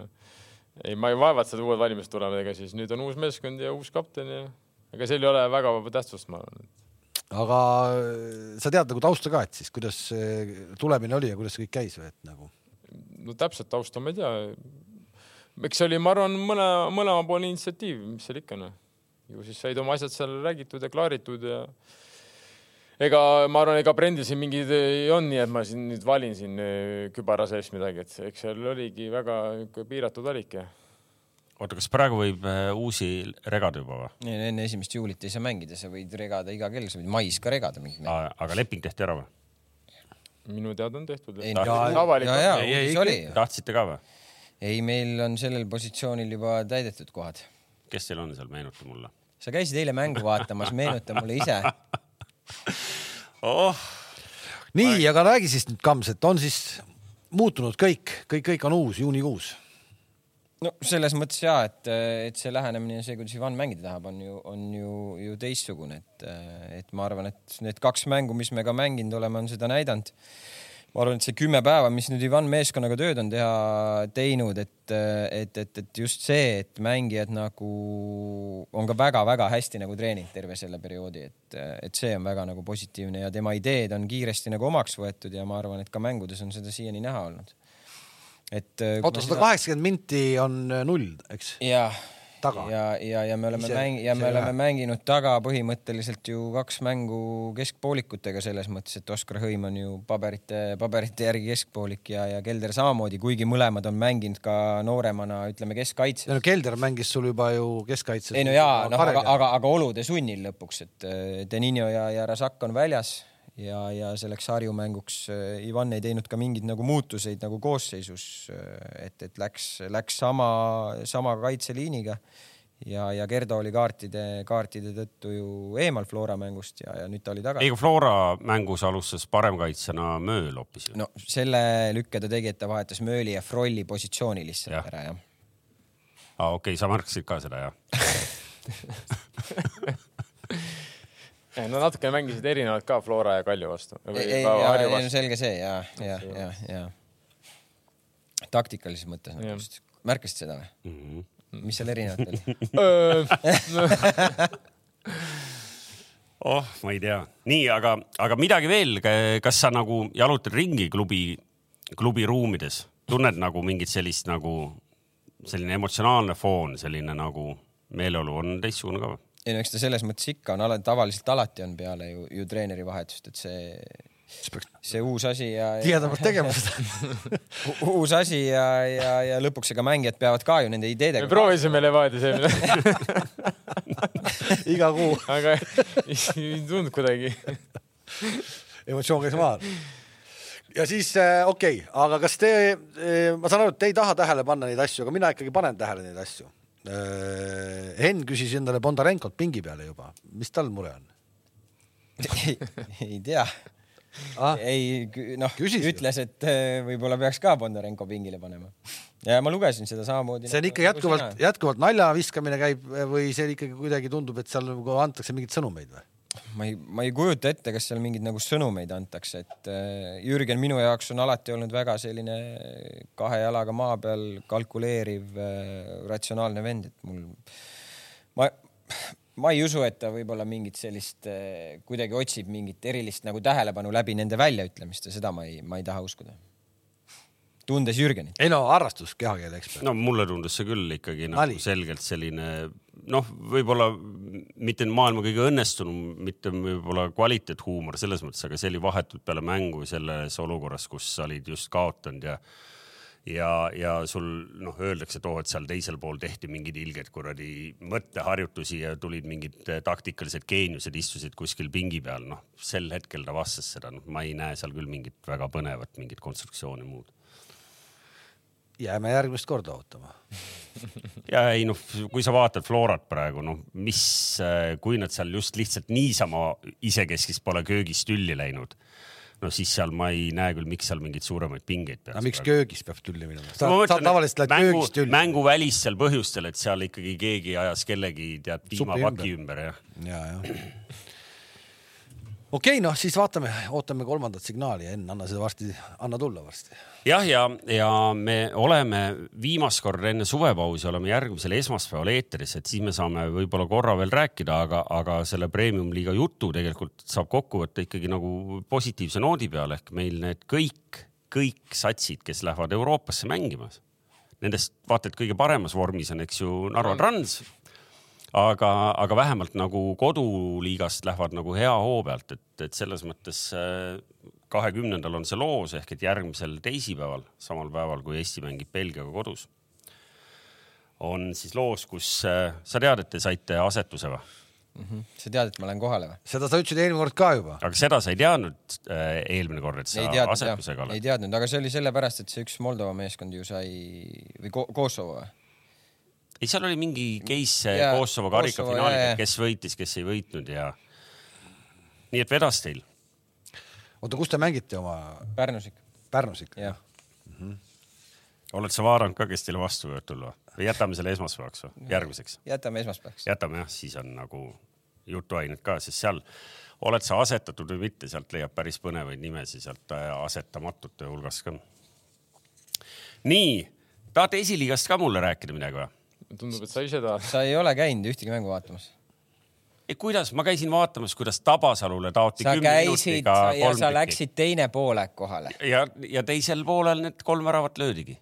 ei, ma ei vaeva, et seda uued valimised tulevad, ega siis nüüd on uus meeskond ja uus kapten ja ega seal ei ole väga tähtsust, ma arvan. aga äh, sa tead nagu tausta ka, et siis kuidas see tulemine oli ja kuidas see kõik käis või et nagu no täpselt tausta ma ei tea. eks see oli, ma arvan, mõne, mõlemapoolne initsiatiiv, mis seal ikka noh. Ju siis said oma asjad seal räägitud ja klaaritud ja ega ma arvan, ega Brendil siin mingid ei olnud nii, et ma siin nüüd valin siin eh, kübara sees midagi, et eks seal oligi väga piiratud valik ja oota, kas praegu võib äh, uusi regada juba või? enne esimest juulit ei saa mängida, sa võid regada iga kell, sa võid mais ka regada mingit mängu. aga leping tehti ära või? minu teada on tehtud. Ei, Ei, ei, tahtsite ka või? ei, meil on sellel positsioonil juba täidetud kohad. Kes teil on seal, meenuta mulle. sa käisid eile mängu vaatamas, meenuta mulle ise. oh, nii, aga räägi siis nüüd, Kams, et on siis muutunud kõik, kõik, kõik on uus juunikuus. no selles mõttes ja, et, et see lähenemine ja see, kuidas Ivan mängida tahab, on ju, on ju, ju teistsugune, et, et ma arvan, et need kaks mängu, mis me ka mänginud oleme, on seda näidanud. Ma arvan, et see kümme päeva, mis nüüd Ivan meeskonnaga tööd on teha, teinud, et, et, et, et just see, et mängijad nagu on ka väga-väga hästi nagu treeninud terve selle perioodi, et, et see on väga nagu positiivne ja tema ideed on kiiresti nagu omaks võetud ja ma arvan, et ka mängudes on seda siiani näha olnud. et. oota, sada kaheksakümmend minti on null, eks? jah taga. ja, ja, ja me oleme mäng- ja me oleme mänginud taga põhimõtteliselt ju kaks mängu keskpoolikutega selles mõttes, et Oskar Hõim on ju paberite, paberite järgi keskpoolik ja, ja Kelder samamoodi, kuigi mõlemad on mänginud ka nooremana, ütleme keskkaitses. no Kelder mängis sul juba ju keskkaitses. ei no jaa, noh, aga, aga, aga olude sunnil lõpuks, et Denino ja, ja Razak on väljas ja, ja selleks Harju mänguks Ivan ei teinud ka mingeid nagu muutuseid nagu koosseisus, et, et läks, läks sama, sama kaitseliiniga ja, ja Gerdo oli kaartide, kaartide tõttu ju eemal Flora mängust ja, ja nüüd ta oli tagasi. ei, Flora mängus alustas paremkaitsjana Mööl hoopis ju. no selle lükke ta tegi, et ta vahetas Mööli ja Frolli positsiooni lihtsalt ja. ära, jah. aa, okei okay,, sa märkasid ka seda, jah Nad natukene mängisid erinevalt ka Flora ja Kalju vastu. ei, ei, selge see ja, ja, ja, ja taktikalises mõttes nagu just. märkasid seda või mm? -hmm. mis seal erinevat oli oh, ma ei tea. nii, aga, aga midagi veel, kas sa nagu jalutad ringi klubi, klubi ruumides, tunned nagu mingit sellist nagu, selline emotsionaalne foon, selline nagu meeleolu on teistsugune ka või? Ei no eks ta selles mõttes ikka on, alati, tavaliselt alati on peale ju, ju treeneri vahetust, et see, see uus asi ja, ja. tihedamalt tegema seda uus asi ja, ja, ja lõpuks ega mängijad peavad ka ju nende ideedega. me proovisime Levadias eelmine iga kuu. aga ei tulnud kuidagi. emotsioon käis maha ja siis äh, okei okay,, aga kas te, äh, ma saan aru, et te ei taha tähele panna neid asju, aga mina ikkagi panen tähele neid asju Henn küsis endale Bondarenkot pingi peale juba, mis tal mure on? ei, tea ah,. ei, noh, ütles, et äh, võib-olla peaks ka Bondarenko pingile panema. ja ma lugesin seda samamoodi. see on ikka jätkuvalt, jätkuvalt nalja viskamine käib või see ikkagi kuidagi tundub, et seal nagu antakse mingeid sõnumeid või? Ma ei, ma ei kujuta ette, kas seal mingeid nagu sõnumeid antakse, et äh, Jürgen minu jaoks on alati olnud väga selline kahe jalaga maa peal kalkuleeriv äh, ratsionaalne vend, et mul, ma, ma ei usu, et ta võib-olla mingit sellist äh,, kuidagi otsib mingit erilist nagu tähelepanu läbi nende väljaütlemiste, seda ma ei, ma ei taha uskuda tundes Jürgenit. ei no harrastus, kehakeele ekspert. no mulle tundus see küll ikkagi nagu Nali. selgelt selline noh, võib-olla mitte maailma kõige õnnestunum, mitte võib-olla kvaliteethuumor selles mõttes, aga see oli vahetult peale mängu selles olukorras, kus sa olid just kaotanud ja ja, ja sul noh, öeldakse, et oo, et seal teisel pool tehti mingeid ilgeid kuradi mõtteharjutusi ja tulid mingid taktikalised geeniused, istusid kuskil pingi peal, noh sel hetkel ta vastas seda, noh, ma ei näe seal küll mingit väga põnevat mingit konstruktsiooni muud jääme järgmist korda ootama ja ei noh, kui sa vaatad Florat praegu, noh, mis, kui nad seal just lihtsalt niisama isekeskis pole köögis tülli läinud, no siis seal ma ei näe küll, miks seal mingeid suuremaid pingeid peaks. aga miks köögis peab tülli minema? sa, sa tavaliselt lähed mängu, köögist tülli. mänguvälistel põhjustel, et seal ikkagi keegi ajas kellegi tead piimapaki ümber, ümber, jah. ja, jah okei okay,, noh siis vaatame, ootame kolmandat signaali ja Enn, anna seda varsti, anna tulla varsti. jah, ja, ja me oleme viimast korda enne suvepausi oleme järgmisel esmaspäeval eetris, et siis me saame võib-olla korra veel rääkida, aga, aga selle premium-liiga jutu tegelikult saab kokku võtta ikkagi nagu positiivse noodi peal ehk meil need kõik, kõik satsid, kes lähevad Euroopasse mängima. Nendest vaata et kõige paremas vormis on, eks ju, Narva Trans aga, aga vähemalt nagu koduliigast lähevad nagu hea hoo pealt, et, et selles mõttes äh, kahekümnendal on see loos ehk et järgmisel teisipäeval, samal päeval kui Eesti mängib Belgiaga kodus, on siis loos, kus äh, sa tead, et te saite asetuse või? Mm -hmm. sa tead, et ma lähen kohale või? seda sa ütlesid eelmine kord ka juba. aga seda sa ei teadnud äh, eelmine kord, et sa ei teadnud, asetusega oled? ei teadnud, aga see oli sellepärast, et see üks Moldova meeskond ju sai või Ko Kosovo või? Ei, seal oli mingi case ja, Kosovo karikafinaaliga, kes võitis, kes ei võitnud ja nii et vedas teil. oota, kus te mängite oma? Pärnus ikka. Pärnus ikka? jah mm -hmm. oled sa vaadanud ka, kes teile vastu võivad tulla või jätame selle esmaspäevaks või järgmiseks? jätame esmaspäevaks. jätame jah, siis on nagu jutuainet ka, sest seal oled sa asetatud või mitte, sealt leiab päris põnevaid nimesid sealt äh, asetamatute hulgast ka. nii, tahate esiliigast ka mulle rääkida midagi või? Tundub, et sa ise tahad. sa ei ole käinud ühtegi mängu vaatamas? kuidas, ma käisin vaatamas, kuidas Tabasalule taoti sa kümne käisid ja kolm sa läksid teine poolek kohale. ja, ja teisel poolel need kolm väravat löödigi.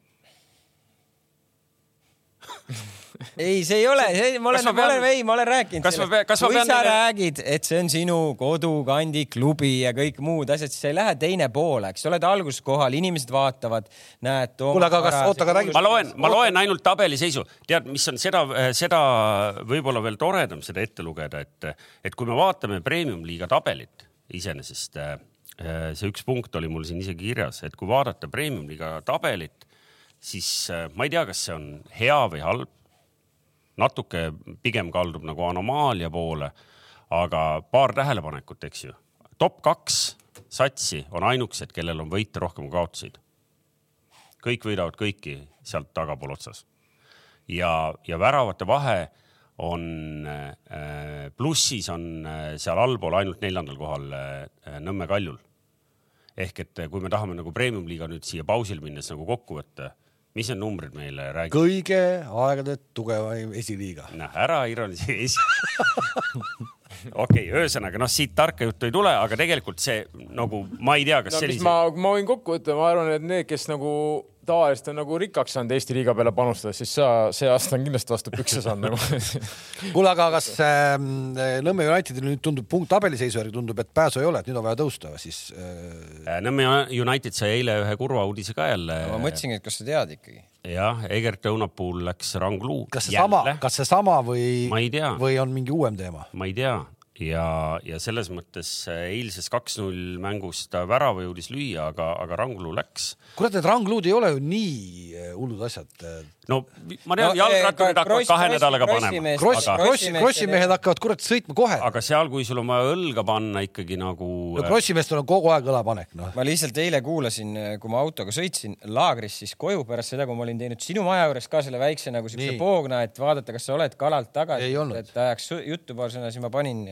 ei, see ei ole, see, ma olen, ma olen, ei, ma olen rääkinud Kas ma pea- kas ma kui pean sa neile- räägid, et see on sinu kodukandi klubi ja kõik muud asjad, siis sa ei lähe teine poole, eks sa oled alguses kohal, inimesed vaatavad, näed. Kuule, aga kas- oota, aga räägi- ma loen, ma loen ainult tabeliseisu. tead, mis on seda, seda võib-olla veel toredam seda ette lugeda, et, et kui me vaatame premium-liiga tabelit iseenesest, äh, see üks punkt oli mul siin isegi kirjas, et kui vaadata premium-liiga tabelit, siis äh, ma ei tea, kas see on hea või halb. Natuke pigem kaldub nagu anomaalia poole, aga paar tähelepanekut, eks ju. top kaks satsi on ainukesed, kellel on võite rohkem kui kaotuseid kõik võidavad kõiki sealt tagapool otsas. ja, ja väravate vahe on äh, plussis on äh, seal allpool ainult neljandal kohal äh, Nõmme Kaljul. ehk et äh, kui me tahame nagu premium-liiga nüüd siia pausil minnes nagu kokku võtta, mis need numbrid meile räägivad? kõige aegade tugevaim esiliiga. noh, ära ironiseeri okei okay,, ühesõnaga noh, siit tarka juttu ei tule, aga tegelikult see nagu ma ei tea, kas no sellise ma, ma võin kokku võtta, ma arvan, et need, kes nagu tavaliselt on nagu rikkaks saanud Eesti liiga peale panustada, siis sa see aasta on kindlasti vastu pükse saanud nagu. kuule, aga kas äh, Nõmme Unitedil nüüd tundub punkt tabeliseisu järgi tundub, et pääsu ei ole, et nüüd on vaja tõusta siis äh, Nõmme United sai eile ühe kurva uudise ka jälle. ma mõtlesingi, et kas sa tead ikkagi. jah, Egert Õunapuul läks Rangluu. kas seesama, kas seesama või, või on mingi uuem teema? ma ei tea ja, ja selles mõttes äh, eilses kaks-null mängus ta värava jõudis lüüa, aga, aga Rangluu läks. kurat, need rangluud ei ole ju nii äh, hullud asjad. no ma tean no,, jalgratturid hakkavad kahe nädalaga panema. Krossi, aga, krossi, krossimehed hakkavad kurat sõitma kohe. aga seal, kui sul on vaja õlga panna ikkagi nagu no krossimeestel on kogu aeg õlapanek, noh. ma lihtsalt eile kuulasin, kui ma autoga sõitsin laagrist siis koju pärast seda, kui ma olin teinud sinu maja juures ka selle väikse nagu siukse poogna, et vaadata, kas sa oled kalalt tagasi. Et ajaks juttu paar sõna, siis ma panin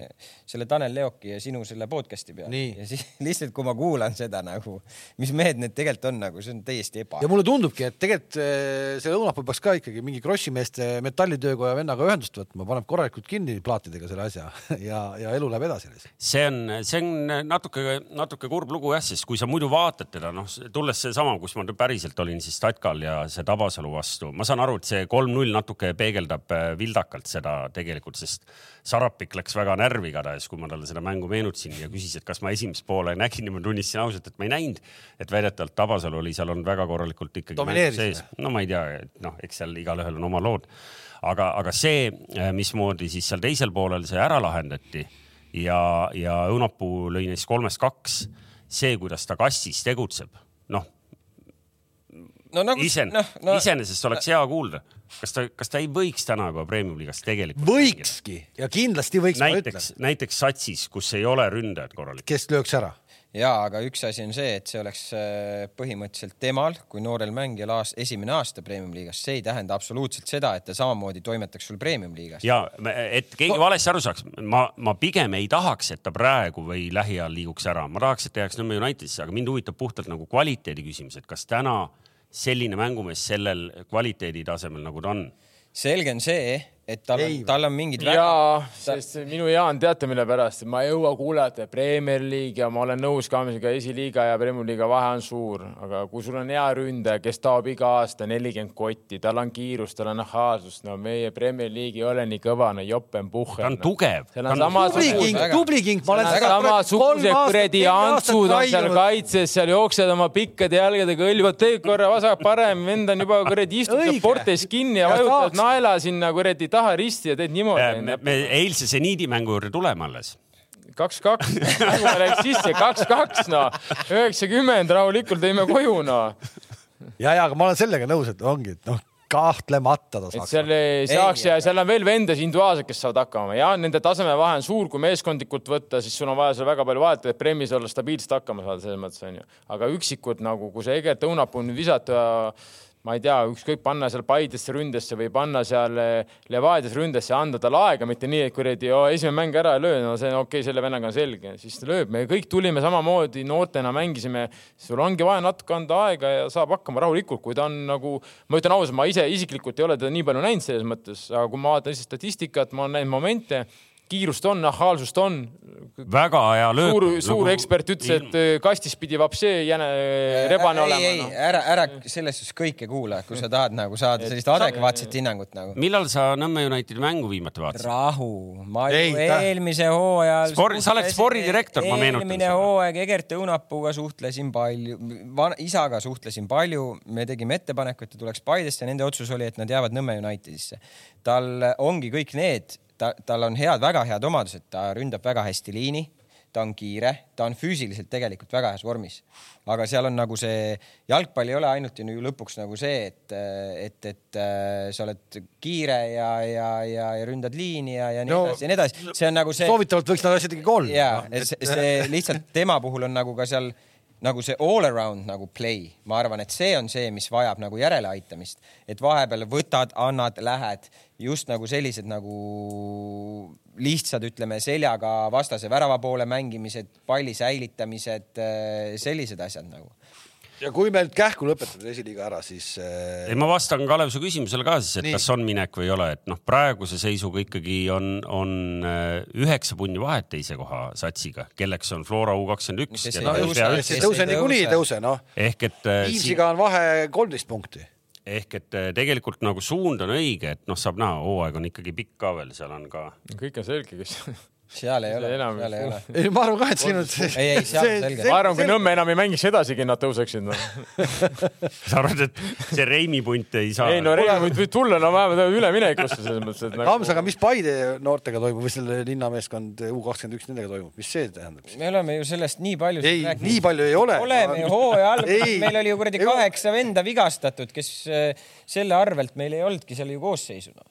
selle Tanel Leoki ja sinu selle podcast'i peale. Ja siis lihtsalt, kui ma kuulan seda nagu, mis mehed need tegelikult on nagu, see on täiesti eba ja. mulle tundubki, et tegelikult äh, see õunapuu peaks ka ikkagi mingi krossimeeste metallitöökoja vennaga ühendust võtma, paneb korralikult kinni plaatidega selle asja ja, ja elu läheb edasi. see on, see on natuke, natuke kurb lugu jah, sest kui sa muidu vaatad teda, noh, tulles seesama, kus ma päriselt olin siis Tatkal ja see Tabasalu vastu, ma saan aru, et see kolm-null natuke peegeldab äh, vildakalt seda tegelikult, sest Sarapik läks väga närvi igatahes, kui ma talle seda mängu meenutasin ja küsis, et kas ma esimest poole nägin ja ma tunnistasin ausalt, et ma ei näinud. et väidetavalt Tabasalu oli seal olnud väga korralikult ikkagi sees. no ma ei tea, et noh, eks seal igalühel on oma lood. aga, aga see, mismoodi siis seal teisel poolel see ära lahendati ja, ja Õunapuu lõi neist kolmest kaks, see, kuidas ta kassis tegutseb, no nagu isen- noh, no, iseenesest oleks hea kuulda. kas ta, kas ta ei võiks täna juba premium-liigas tegelikult võikski. ja kindlasti võiks, näiteks, näiteks satsis, kus ei ole ründajad korralikult. kes lööks ära? Ja aga üks asi on see, et see oleks äh, põhimõtteliselt temal kui noorel mängijal aast, esimene aasta premium-liigas, see ei tähenda absoluutselt seda, et ta samamoodi toimetaks sul premium-liigas. ja et keegi valesti aru saaks, ma, ma pigem ei tahaks, et ta praegu või lähiajal liiguks ära, ma tahaks, et ta jääks Nõmme Unitedisse, aga mind huvitab puhtalt nagu kvaliteedi küsimus, et kas täna selline mängumees sellel kvaliteeditasemel nagu ta on. Selge on see, et tal on tal on mingid jaa, sest minu Jaan, teate mille pärast, ma ei jõua kuulata Premier League ja ma olen nõus ka, ka esiliiga ja Premier League'i vahe on suur, aga kui sul on hea ründaja, kes taob iga aasta nelikümmend kotti, tal on kiirust, tal on ahhaasust, no meie Premier League ei ole nii kõva, no jopen puhher. ta on tugev. seal on tubli king, väga- tubli king, ma olen Seal on samasugused kuradi antsud on seal kaitses, seal jooksevad oma pikkade jalgadega, hõljuvad tee korra vasak-parem, vend on juba kuradi istub seal portes kinni ja saaks- naela sinna kuradi taha risti ja teed me, niimoodi. me eilse seniidi mängu juurde tuleme alles. kaks-kaks, mängu läks sisse, kaks-kaks, noh. üheksakümmend rahulikult tõime koju, noh. ja, ja aga ma olen sellega nõus, et ongi, et noh, kahtlemata ta saaks. seal ei saaks ja seal on veel vendasid individuaalselt, kes saavad hakkama ja nende tasemevahe on suur, kui meeskondlikult võtta, siis sul on vaja seal väga palju vahet, et Premis olla stabiilselt hakkama saada, selles mõttes onju. aga üksikud nagu, kui see Egert Õunapuu nüüd visata ma ei tea, ükskõik panna seal Paidesse ründesse või panna seal eh, Levadias ründesse, anda talle aega, mitte nii, et kuradi esimene mäng ära ei löö, no see okei okay,, selle vennaga on selge, siis ta lööb, me kõik tulime samamoodi noortena mängisime, sul ongi vaja natuke anda aega ja saab hakkama rahulikult, kui ta on nagu, ma ütlen ausalt, ma ise isiklikult ei ole teda nii palju näinud selles mõttes, aga kui ma vaatan lihtsalt statistikat, ma olen näinud momente kiirust on, nahaalsust on. väga hea löök. suur, suur nagu... ekspert ütles, et kastis pidi vapsee jäne rebane ei, olema. ei no., ära, ära selles suhtes kõike kuula, kui sa tahad nagu saada sellist adekvaatset hinnangut nagu. millal sa Nõmme Unitedi mängu viimati vaatasid? rahu, ma ju ei, eelmise hooaja Spor. sa oled spordidirektor, ma meenutan. eelmine hooaeg Egert Õunapuuga suhtlesin palju, isaga suhtlesin palju, me tegime ettepaneku, et ta tuleks Paidesse, nende otsus oli, et nad jäävad Nõmme Unitedisse. tal ongi kõik need ta, tal on head, väga head omadused, ta ründab väga hästi liini, ta on kiire, ta on füüsiliselt tegelikult väga heas vormis. aga seal on nagu see, jalgpall ei ole ainult ju lõpuks nagu see, et, et, et äh, sa oled kiire ja, ja, ja, ja ründad liini ja, ja nii no, edasi ja nii edasi. see on nagu see. soovitavalt võiks need asjad ikkagi olla. ja, et see, see lihtsalt tema puhul on nagu ka seal nagu see all around nagu play, ma arvan, et see on see, mis vajab nagu järeleaitamist, et vahepeal võtad, annad, lähed just nagu sellised nagu lihtsad, ütleme seljaga vastase värava poole mängimised, palli säilitamised, äh, sellised asjad nagu ja kui me nüüd kähku lõpetame esiliiga ära, siis äh.... ei, ma vastan Kalev su küsimusele ka siis, et Nii. kas on minek või ei ole, et noh, praeguse seisuga ikkagi on, on äh, üheksa punni vahet teise koha satsiga, kelleks on Flora U kakskümmend üks. see ei tõuse niikuinii ei tõuse, noh. ehk et. Viimsiga on vahe kolmteist punkti ehk et äh, tegelikult nagu suund on õige, et noh, saab näha, hooaeg on ikkagi pikk ka veel, seal on ka. kõik on selge, kes seal ei ole, seal ei ole. ei, ma arvan ka, et siin on see. ei, ei, seal on selge. ma arvan, kui Nõmme enam ei mängiks edasigi, nad tõuseksid no. sa arvad, et see Reimi punt ei saa? ei no Reimi punt võib tulla, no vähemalt üleminekusse selles mõttes, et nagu.... Kams, aga mis Paide noortega toimub või selle linnameeskond U kakskümmend üks nendega toimub, mis see tähendab? me oleme ju sellest nii palju. ei, nii palju ei ole. oleme ju hooaja alguses, meil oli ju kuradi kaheksa venda vigastatud, kes äh, selle arvelt meil ei olnudki seal ju koosseisu no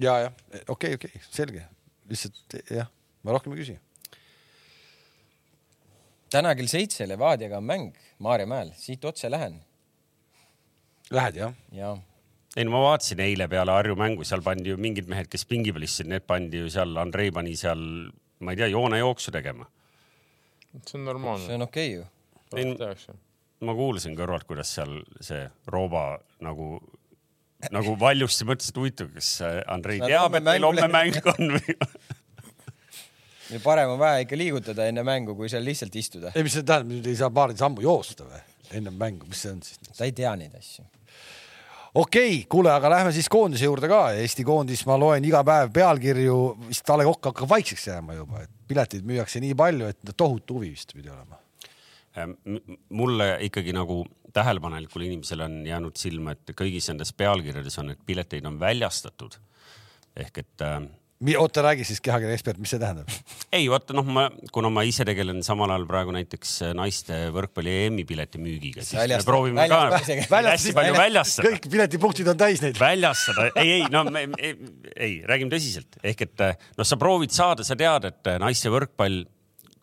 ja, jah, okei okay,, okei okay,, selge lihtsalt jah, ma rohkem ei küsi. täna kell seitse Levadiaga on mäng Maarjamäel, siit otse lähen. Lähed jah? jaa ei no ma vaatasin eile peale Harju mängu, seal pandi ju mingid mehed, kes pingi peal istusid, need pandi ju seal, Andrei pani seal, ma ei tea, joonejooksu tegema. see on normaalne. see on okei okay ju. ma kuulasin kõrvalt, kuidas seal see Rooba nagu nagu valjusti mõtlesin, et huvitav, kas äh, Andrei teab, et meil homme mäng on või ja parem on vähe ikka liigutada enne mängu, kui seal lihtsalt istuda. ei, mis see tähendab, nüüd ei saa paari sammu joosta või ennem mängu, mis see on siis? ta ei tea neid asju. okei okay,, kuule, aga lähme siis koondise juurde ka. Eesti koondis, ma loen iga päev pealkirju, vist A Le Kokk hakkab vaikseks jääma juba, et pileteid müüakse nii palju, et tohutu huvi vist pidi olema. Äh, mulle ikkagi nagu tähelepanelikule inimesele on jäänud silma, et kõigis nendes pealkirjades on, et pileteid on väljastatud. ehk et äh, oota, räägi siis kehakeele ekspert, mis see tähendab? ei, vaata noh, ma, kuna ma ise tegelen samal ajal praegu näiteks naiste võrkpalli EM-i pileti müügiga, siis väljastada, me proovime väljastada, ka hästi palju väljastada. kõik piletipunktid on täis neid. väljastada, ei, ei, no me, ei, ei, räägime tõsiselt, ehk et noh, sa proovid saada, sa tead, et naiste võrkpall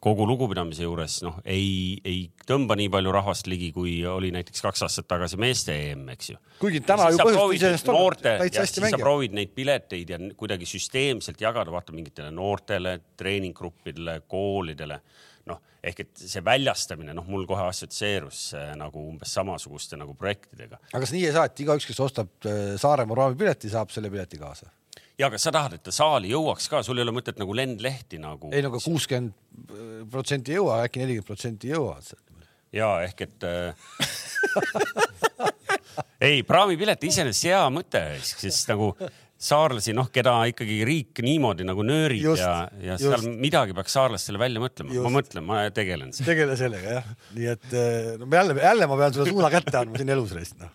kogu lugupidamise juures noh, ei, ei tõmba nii palju rahvast ligi, kui oli näiteks kaks aastat tagasi meeste EM, eks ju. kuigi täna ju põhjust iseenesest on. noorte, ja siis sa proovid neid pileteid ja kuidagi süsteemselt jagada, vaata mingitele noortele, treeninggruppidele, koolidele noh, ehk et see väljastamine, noh, mul kohe assotsieerus nagu umbes samasuguste nagu projektidega. aga kas nii ei saa, et igaüks, kes ostab äh, Saaremaa raamipileti, saab selle pileti kaasa? Ja aga sa tahad, et ta saali jõuaks ka, sul ei ole mõtet nagu lendlehti nagu. ei no aga kuuskümmend protsenti ei jõua, äkki nelikümmend protsenti jõuavad. ja ehk et äh... ei, praamipilet iseenesest hea mõte, sest nagu saarlasi, noh, keda ikkagi riik niimoodi nagu nöörib just, ja, ja just. seal midagi peaks saarlastele välja mõtlema. ma mõtlen, ma tegelen sellega. tegele sellega jah, nii et äh, no jälle, jälle ma pean sulle suuna kätte andma siin elus reist noh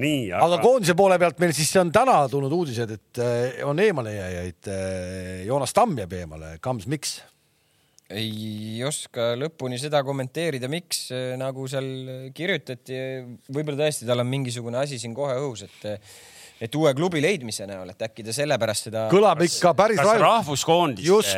nii aga... aga koondise poole pealt meil siis on täna tulnud uudised, et äh, on eemalejääjaid. Äh, Joonas Tamm jääb eemale, Kams, miks? ei oska lõpuni seda kommenteerida, miks nagu seal kirjutati. võib-olla tõesti tal on mingisugune asi siin kohe õhus, et et uue klubi leidmise näol, et äkki ta sellepärast seda. kõlab ikka päris kas raju. rahvuskoondise Just.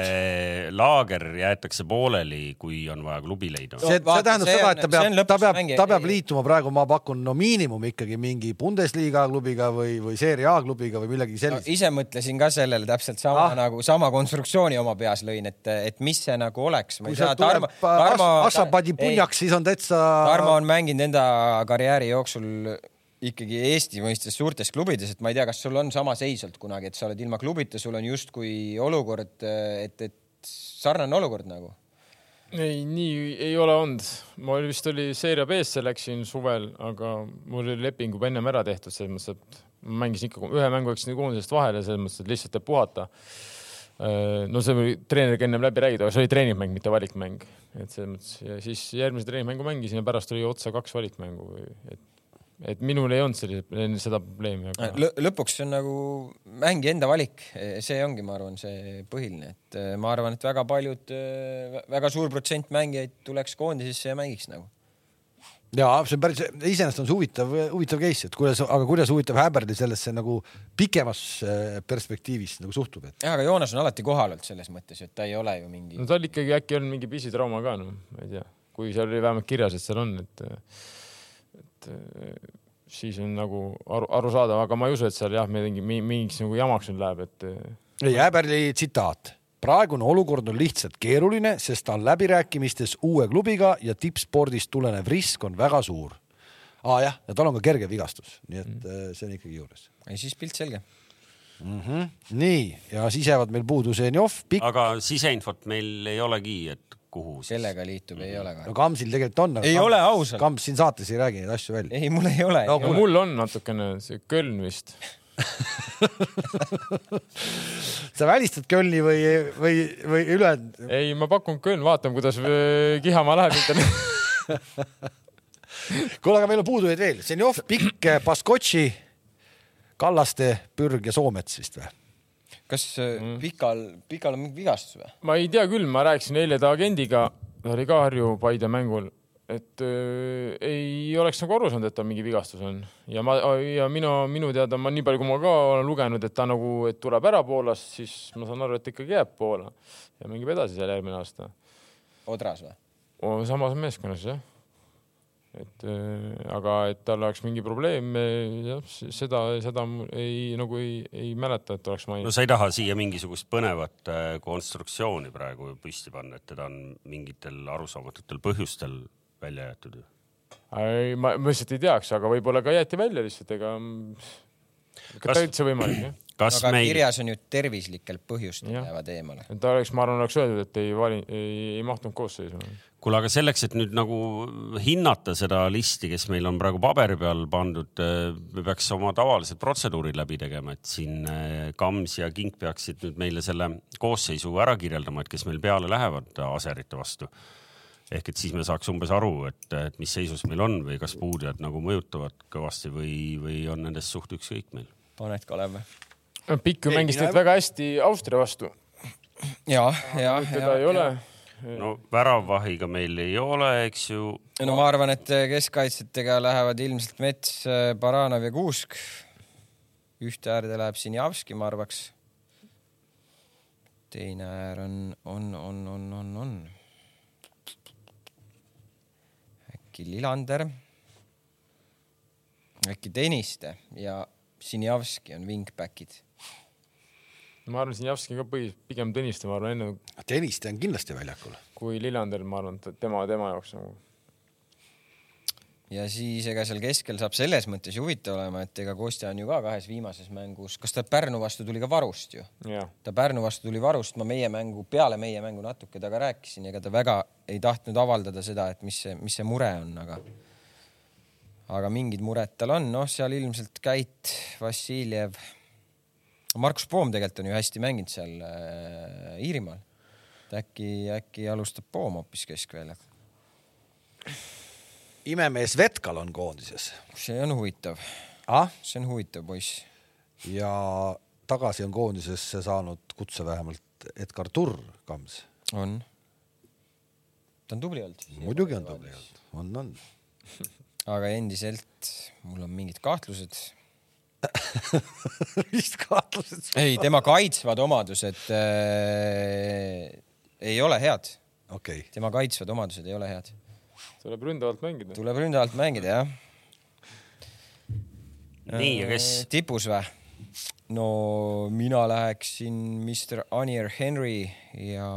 laager jäetakse pooleli, kui on vaja klubi leida? see, see vaata, tähendab see seda, on- et ta peab, ta peab, ta peab liituma praegu, ma pakun, no miinimum ikkagi mingi Bundesliga klubiga või, või Serie A klubiga või millegi no, sellist. ise mõtlesin ka sellele täpselt sama Ah. nagu sama konstruktsiooni oma peas lõin, et, et mis see nagu oleks. kui sealt tuleb As- Assabadi punjaks, siis on täitsa. Tarmo on mänginud enda karjääri jooksul ikkagi Eesti mõistes suurtes klubides, et ma ei tea, kas sul on sama seis olnud kunagi, et sa oled ilma klubita, sul on justkui olukord, et, et sarnane olukord nagu. ei, nii ei ole olnud. ma oli- vist oli Seeria B-sse läksin suvel, aga mul oli leping juba ennem ära tehtud, selles mõttes, et mängisin ikka ühe mängu läksin koondisest vahele, selles mõttes, et lihtsalt, et puhata. no see oli treeneriga ennem läbi räägitud, aga see oli treeningmäng, mitte valikmäng, et selles mõttes ja siis järgmise treeningmängu mängisin ja pärast tuli otsa kaks valikmängu, et, et minul ei olnud sellist, seda probleemi, aga lõpuks see on nagu mängija enda valik, see ongi, ma arvan, see põhiline, et eh, ma arvan, et väga paljud, väga suur protsent mängijaid tuleks koondisesse ja mängiks nagu. ja see on päris, iseenesest on see huvitav, huvitav case, et kuidas, aga kuidas huvitav Häberli sellesse nagu pikemas perspektiivis nagu suhtub, et jah, aga Joonas on alati kohal olnud selles mõttes, et ta ei ole ju mingi no tal ikkagi äkki on mingi pisitrauma ka, noh, ma ei tea, kui seal oli vähemalt kirjas, et seal on, et, et eh, siis on nagu aru, arusaadav, aga ma ei usu, et seal jah, mingi, mingiks nagu jamaks nüüd läheb, et eh, ei, Häberli tsitaat. praegune olukord on lihtsalt keeruline, sest ta on läbirääkimistes uue klubiga ja tippspordist tulenev risk on väga suur. aa ah, jah, ja tal on ka kerge vigastus, nii et mm. see on ikkagi juures ei siis pilt selge. mm. -hmm. nii, ja siis jäävad meil puudu Zenjov, Pikk, aga siseinfot meil ei olegi, et kuhu siis. kellega liitub, ei ole ka no. Kamsil tegelikult on. ei ole ausalt. Kamps siin saates ei räägi neid asju välja. ei, mul ei ole No no, mul on natukene see Köln vist. sa välistad Kölni või, või, või ülejäänud? ei, ma pakun Köln, vaatame, kuidas eh, kihama läheb kuule, aga meil on puudujaid veel, Zenjov, Pikk, Baskotši, Kallaste, Pürg ja Soomets vist või? Kas mm. pikal, pikal on mingi vigastus või? ma ei tea küll, ma rääkisin eile ta agendiga, ta oli ka Harju Paide mängul, et äh, ei oleks nagu aru saanud, et tal mingi vigastus on ja ma ja minu, minu teada ma nii palju, kui ma ka olen lugenud, et ta nagu, et tuleb ära Poolast, siis ma saan aru, et ikkagi jääb Poola ja mängib edasi seal järgmine aasta. Odras või? samas meeskonnas jah. Et äh, aga et tal oleks mingi probleem, jah, seda, seda ei nagu ei, ei mäleta, et oleks no maininud. sa ei taha siia mingisugust põnevat äh, konstruktsiooni praegu püsti panna, et teda on mingitel arusaamatutel põhjustel välja jäetud ju? ei, ma, ma lihtsalt ei teaks, aga võib-olla ka jäeti välja lihtsalt, ega kas... täitsa võimalik jah. kas aga meil, kirjas on ju tervislikel põhjustel jäävad eemale. et ta oleks, ma arvan, oleks öeldud, et ei vali, ei, ei mahtunud koosseisu. kuule, aga selleks, et nüüd nagu hinnata seda listi, kes meil on praegu paberi peal pandud, me peaks oma tavalised protseduurid läbi tegema, et siin äh, Kams ja Kink peaksid nüüd meile selle koosseisu ära kirjeldama, et kes meil peale lähevad aserite vastu ehk et siis me saaks umbes aru, et, et mis seisus meil on või kas puudujad nagu mõjutavad kõvasti või, või on nendest suht ükskõik meil. paned Kalev või? Pikk ju Ei, mängis tegelikult väga hästi Austria vastu, ja, ja, teda ei ole. No väravahiga meil ei ole, eks ju. no ma arvan, et keskkaitsjatega lähevad ilmselt Mets, Baranov ja Kuusk. ühte äärde läheb Sinjavski, ma arvaks. teine äär on, on, on, on, on, on. äkki Lillander. äkki Tõniste ja Sinjavski on wingback'id. Ma arvan, Sinjavski ka põhi, pigem Tõniste, ma arvan, enne Tõniste on kindlasti väljakul. kui Lillander, ma arvan, et tema, tema jaoks nagu. ja siis ega seal keskel saab selles mõttes ju huvitav olema, et ega Kostja on ju ka kahes viimases mängus, kas ta Pärnu vastu tuli ka varust ju? ta Pärnu vastu tuli varust, ma meie mängu, peale meie mängu natuke temaga rääkisin, ega ta väga ei tahtnud avaldada seda, et mis see, mis see mure on, aga aga mingid mured tal on, noh, seal ilmselt Käit, Vassiljev. Markus Poom tegelikult on ju hästi mänginud seal äh, Iirimaal. äkki, äkki alustab Poom hoopis keskväljal. imemees Vetkal on koondises see on huvitav, ah?. see on huvitav poiss. ja tagasi on koondisesse saanud kutse vähemalt Edgar Turr, Kams. on. ta on tubli olnud. muidugi on tubli olnud, on, on. aga endiselt mul on mingid kahtlused. vist kahtlused. ei, tema kaitsvad omadused äh, ei ole head, okei okay., tema kaitsvad omadused ei ole head. tuleb ründavalt mängida. tuleb ründavalt mängida, jah. nii, ja kes, tipus või? No mina läheksin Mr Anier Henry ja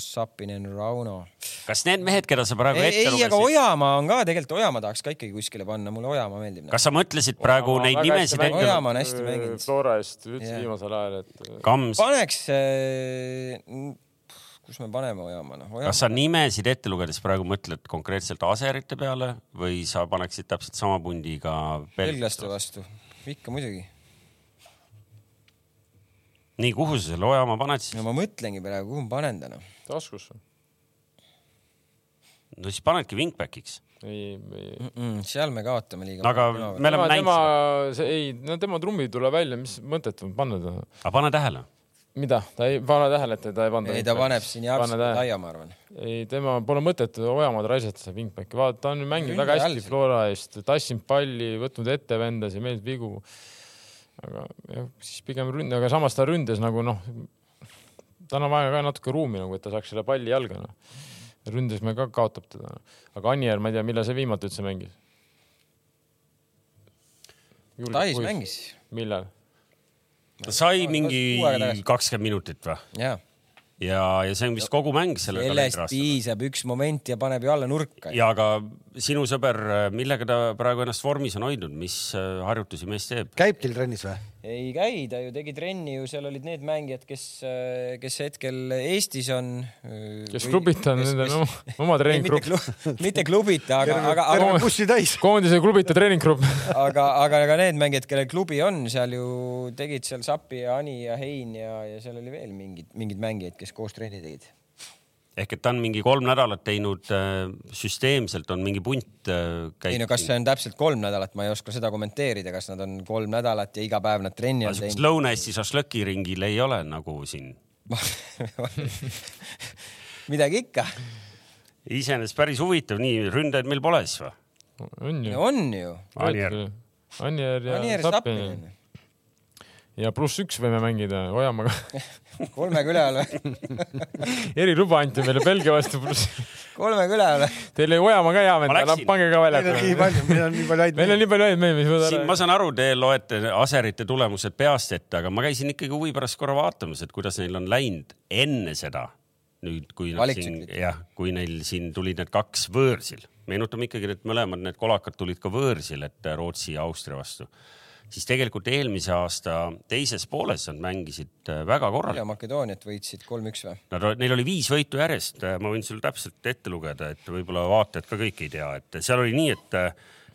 Sapinen Rauno. kas need mehed, keda sa praegu ei, ette ei, aga lugesid, Ojamaa on ka tegelikult, Ojamaa tahaks ka ikkagi kuskile panna, mulle Ojamaa meeldib. kas sa mõtlesid praegu neid nimesid ette? Ojamaa on hästi mänginud. Flora eest üldse Jah. viimasel ajal, et äh, paneks, kus me paneme Ojamaa, noh. kas sa nimesid ette lugedes praegu mõtled konkreetselt aserite peale või sa paneksid täpselt sama pundiga belglaste vastu, ikka muidugi. nii, kuhu sa selle Ojamaa paned siis no? ma mõtlengi praegu, kuhu ma panen noh. taskusse. no siis panedki wingback'iks. ei, ei. Mm, seal me kaotame liiga. aga me oleme tema, tema näinud, see ei, no tema trummi ei tule välja, mis mõtet on panna ta? aga pane tähele, mida, ta ei pane tähele, et ta ei panda. ei, ta paneb siin tähele. taia, ma arvan. ei, tema pole mõtet Ojamaad raisata seda wingbacki, vaata, ta on mänginud väga hästi seal. Flora eest, tassinud palli, võtnud ette vendasid, meeldib vigu. Aga jah, siis pigem ründ-, aga samas ta ründes nagu noh, tal on vaja ka natuke ruumi nagu, et ta saaks selle palli jalga noh. ründes me ka kaotab teda. aga Anier, ma ei tea, millal see viimati üldse mängis? Tais. mängis, millal? ta sai mingi kakskümmend minutit või? jaa. ja, ja see on vist kogu mäng selle sellest piisab üks moment ja paneb ju alla nurka. ja aga sinu sõber, millega ta praegu ennast vormis on hoidnud, mis äh, harjutusi mees teeb? käib teil trennis või? Ei käi, ta ju tegi trenni ju, seal olid need mängijad, kes, kes hetkel Eestis on. kes klubita on nende no, oma treeninggrupp, mitte, klubita, aga, aga, aga bussi täis. koondise klubita treeninggrupp. aga, aga ka need mängijad, kellel klubi on, seal ju tegid seal Sapi ja Ani ja Hein ja, ja seal oli veel mingid, mingid mängijad, kes koos trenni tegid. Ehk et ta on mingi kolm nädalat teinud äh, süsteemselt, on mingi punt äh, ei no kas see on täpselt kolm nädalat, ma ei oska seda kommenteerida, kas nad on kolm nädalat ja iga päev nad trenni on teinud. Lõuna-Eesti šašlõki ringil ei ole nagu siin. midagi ikka, iseenesest päris huvitav, nii ründajaid meil pole siis või? on ju. on ju. Anier, Anier ja Sapinen. Ja pluss üks võime mängida Ojamaaga. kolmega üle all või? eriluba anti meile Belgia vastu, pluss kolmega üle all või? teil oli Ojamaa ka hea Ma vend, pange ka meil on nii väljakule. palju, meil on nii palju häid meil on nii palju häid mehi, mis siin ma võtavad. saan aru, te loete aserite tulemused peast ette, aga ma käisin ikkagi huvi pärast korra vaatamas, et kuidas neil on läinud enne seda. nüüd, kui nad siin, jah, kui neil siin tulid need kaks võõrsil, meenutame ikkagi, et mõlemad need kolakad tulid ka võõrsil, et Rootsi ja Austria vastu, siis tegelikult eelmise aasta teises pooles nad mängisid äh, väga korralikult. Makedooniat võitsid kolm-üks või? Nad, neil oli viis võitu järjest, ma võin sulle täpselt ette lugeda, et võib-olla vaatajad ka kõik ei tea, et seal oli nii, et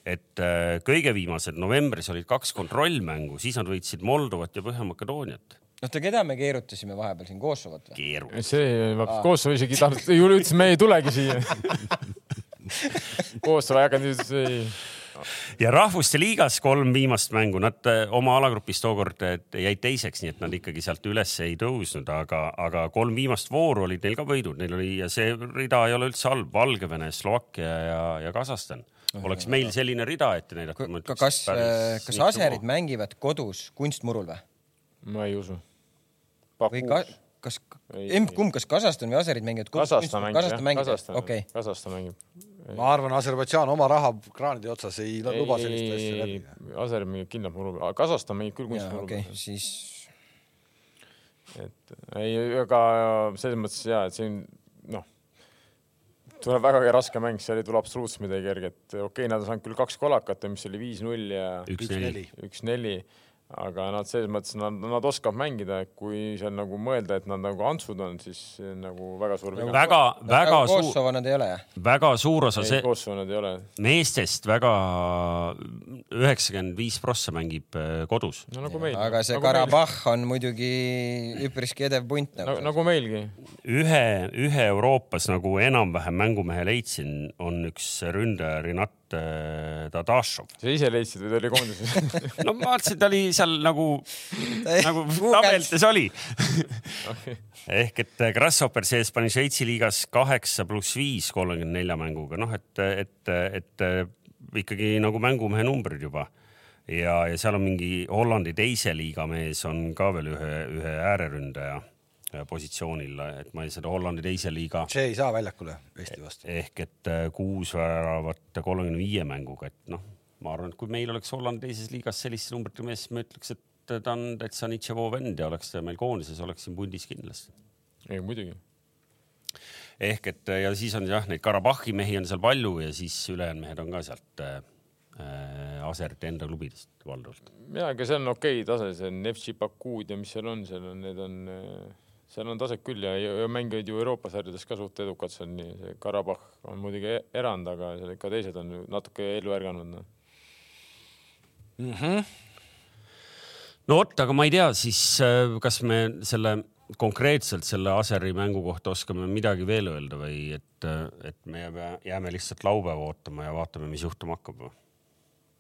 et äh, kõige viimased novembris olid kaks kontrollmängu, siis nad võitsid Moldovat ja Põhja-Makedooniat. oota, keda me keerutasime vahepeal siin, Kosovot või? see, Kosovo isegi ei tahtnud, ütles, me ei tulegi siia. Kosovo ei hakanud, ei. Ja Rahvuste Liigas kolm viimast mängu, nad äh, oma alagrupis tookord äh, jäid teiseks, nii et nad ikkagi sealt üles ei tõusnud, aga, aga kolm viimast vooru olid neil ka võidud, neil oli ja see rida ei ole üldse halb, Valgevene, Slovakkia ja, ja Kasahstan. oleks meil selline rida ette näidata. kas, kas aserid mängivad kodus kunstmurul või? ma ei usu. või ka, kas, emb-kumb, kas Kasahstan või aserid mängivad kodus Kasahstan mängib Kasahstan jah, Kasahstan mängib. Ma arvan, Aserbaidžaan oma raha kraanide otsas ei luba sellist asja läbi. Aser mängib kindlalt muru Kasahstan mängib küll kunstmuru okei peal, siis et ei, aga selles mõttes ja, et siin noh, tuleb väga raske mäng, seal ei tule absoluutselt midagi kerget, okei okay,, nad on saanud küll kaks kolakat, mis oli viis-null ja üks-neli. üks-neli, aga nad selles mõttes, nad, nad oskavad mängida, kui seal nagu mõelda, et nad nagu antsud on, siis nagu väga suur viga. väga, väga suur, Kosovo nad ei ole jah? väga suur osa ei, see Kosovo nad ei ole. meestest väga üheksakümmend viis prossa mängib äh, kodus. no nagu meil. aga see nagu Karabahh on muidugi üpriski edev punt nagu nagu,. nagu meilgi. ühe, ühe Euroopas nagu enam-vähem mängumehe leidsin, on üks ründaja Rinat äh, Dadašov. sa ise leidsid või ta oli koondises? no ma vaatasin, ta oli seal nagu, nagu tabelites oli. ehk et äh, Grasshopper sees pani Šveitsi liigas kaheksa pluss viis kolmekümne nelja mänguga, noh et, et, et ikkagi nagu mängumehe numbrid juba. ja, ja seal on mingi Hollandi teise liiga mees on ka veel ühe, ühe ääreründaja äh, positsioonil, et ma ei seda Hollandi teise liiga see ei saa väljakule Eesti vastu. ehk et äh, kuus väravat kolmekümne viie mänguga, et noh, ma arvan, et kui meil oleks Hollandi teises liigas selliste numbrite mees, siis ma ütleks, et ta on täitsa Nitševo vend ja oleks meil koondises, oleks siin pundis kindlasti. ei muidugi. ehk et ja siis on jah, neid Karabahhi mehi on seal palju ja siis ülejäänud mehed on ka sealt äh, äh, Aserti enda klubidest valdavalt. ja, aga see on okei tase, see Neftši Bakuud ja mis seal on, seal on, need on, seal on taset küll ja, ja, mängivad ju Euroopa sarjades ka suht edukad, see on nii, see Karabahh on muidugi e- erand, aga seal ikka teised on natuke ellu ärganud no.. no vot, aga ma ei tea siis, kas me selle konkreetselt selle Aseri mängu kohta oskame midagi veel öelda või et, et me jääme, jääme lihtsalt laupäeva ootama ja vaatame, mis juhtuma hakkab.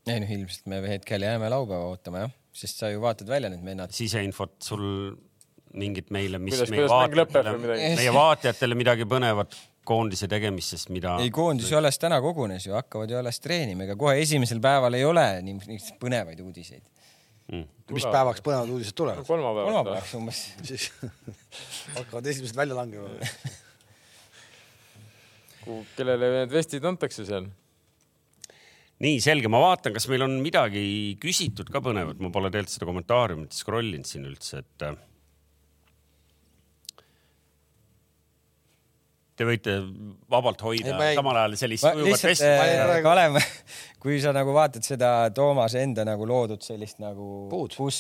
ei noh, ilmselt me hetkel jääme laupäeva ootama jah, sest sa ju vaatad välja need vennad. siseinfot sul mingit meile, mis Kuidas- meie kuidas vaatajatele, midagi? meie vaatajatele midagi põnevat koondise tegemistest, mida. ei, koondis ju alles täna kogunes ju, hakkavad ju alles treenima, ega kohe esimesel päeval ei ole nii niisuguseid põnevaid uudiseid. mm.. mis päevaks põnevad uudised tulevad? kolmapäevaks umbes. siis hakkavad esimesed välja langema. kellele need vestid antakse seal? nii selge, ma vaatan, kas meil on midagi küsitud ka põnevat, ma pole tegelikult seda kommentaariumit scroll inud siin üldse, et. Te võite vabalt hoida Ei, ei- samal ajal sellist ujuvat vestlust. äh,, Kalev, kui sa nagu vaatad seda Toomase enda nagu loodud sellist nagu kus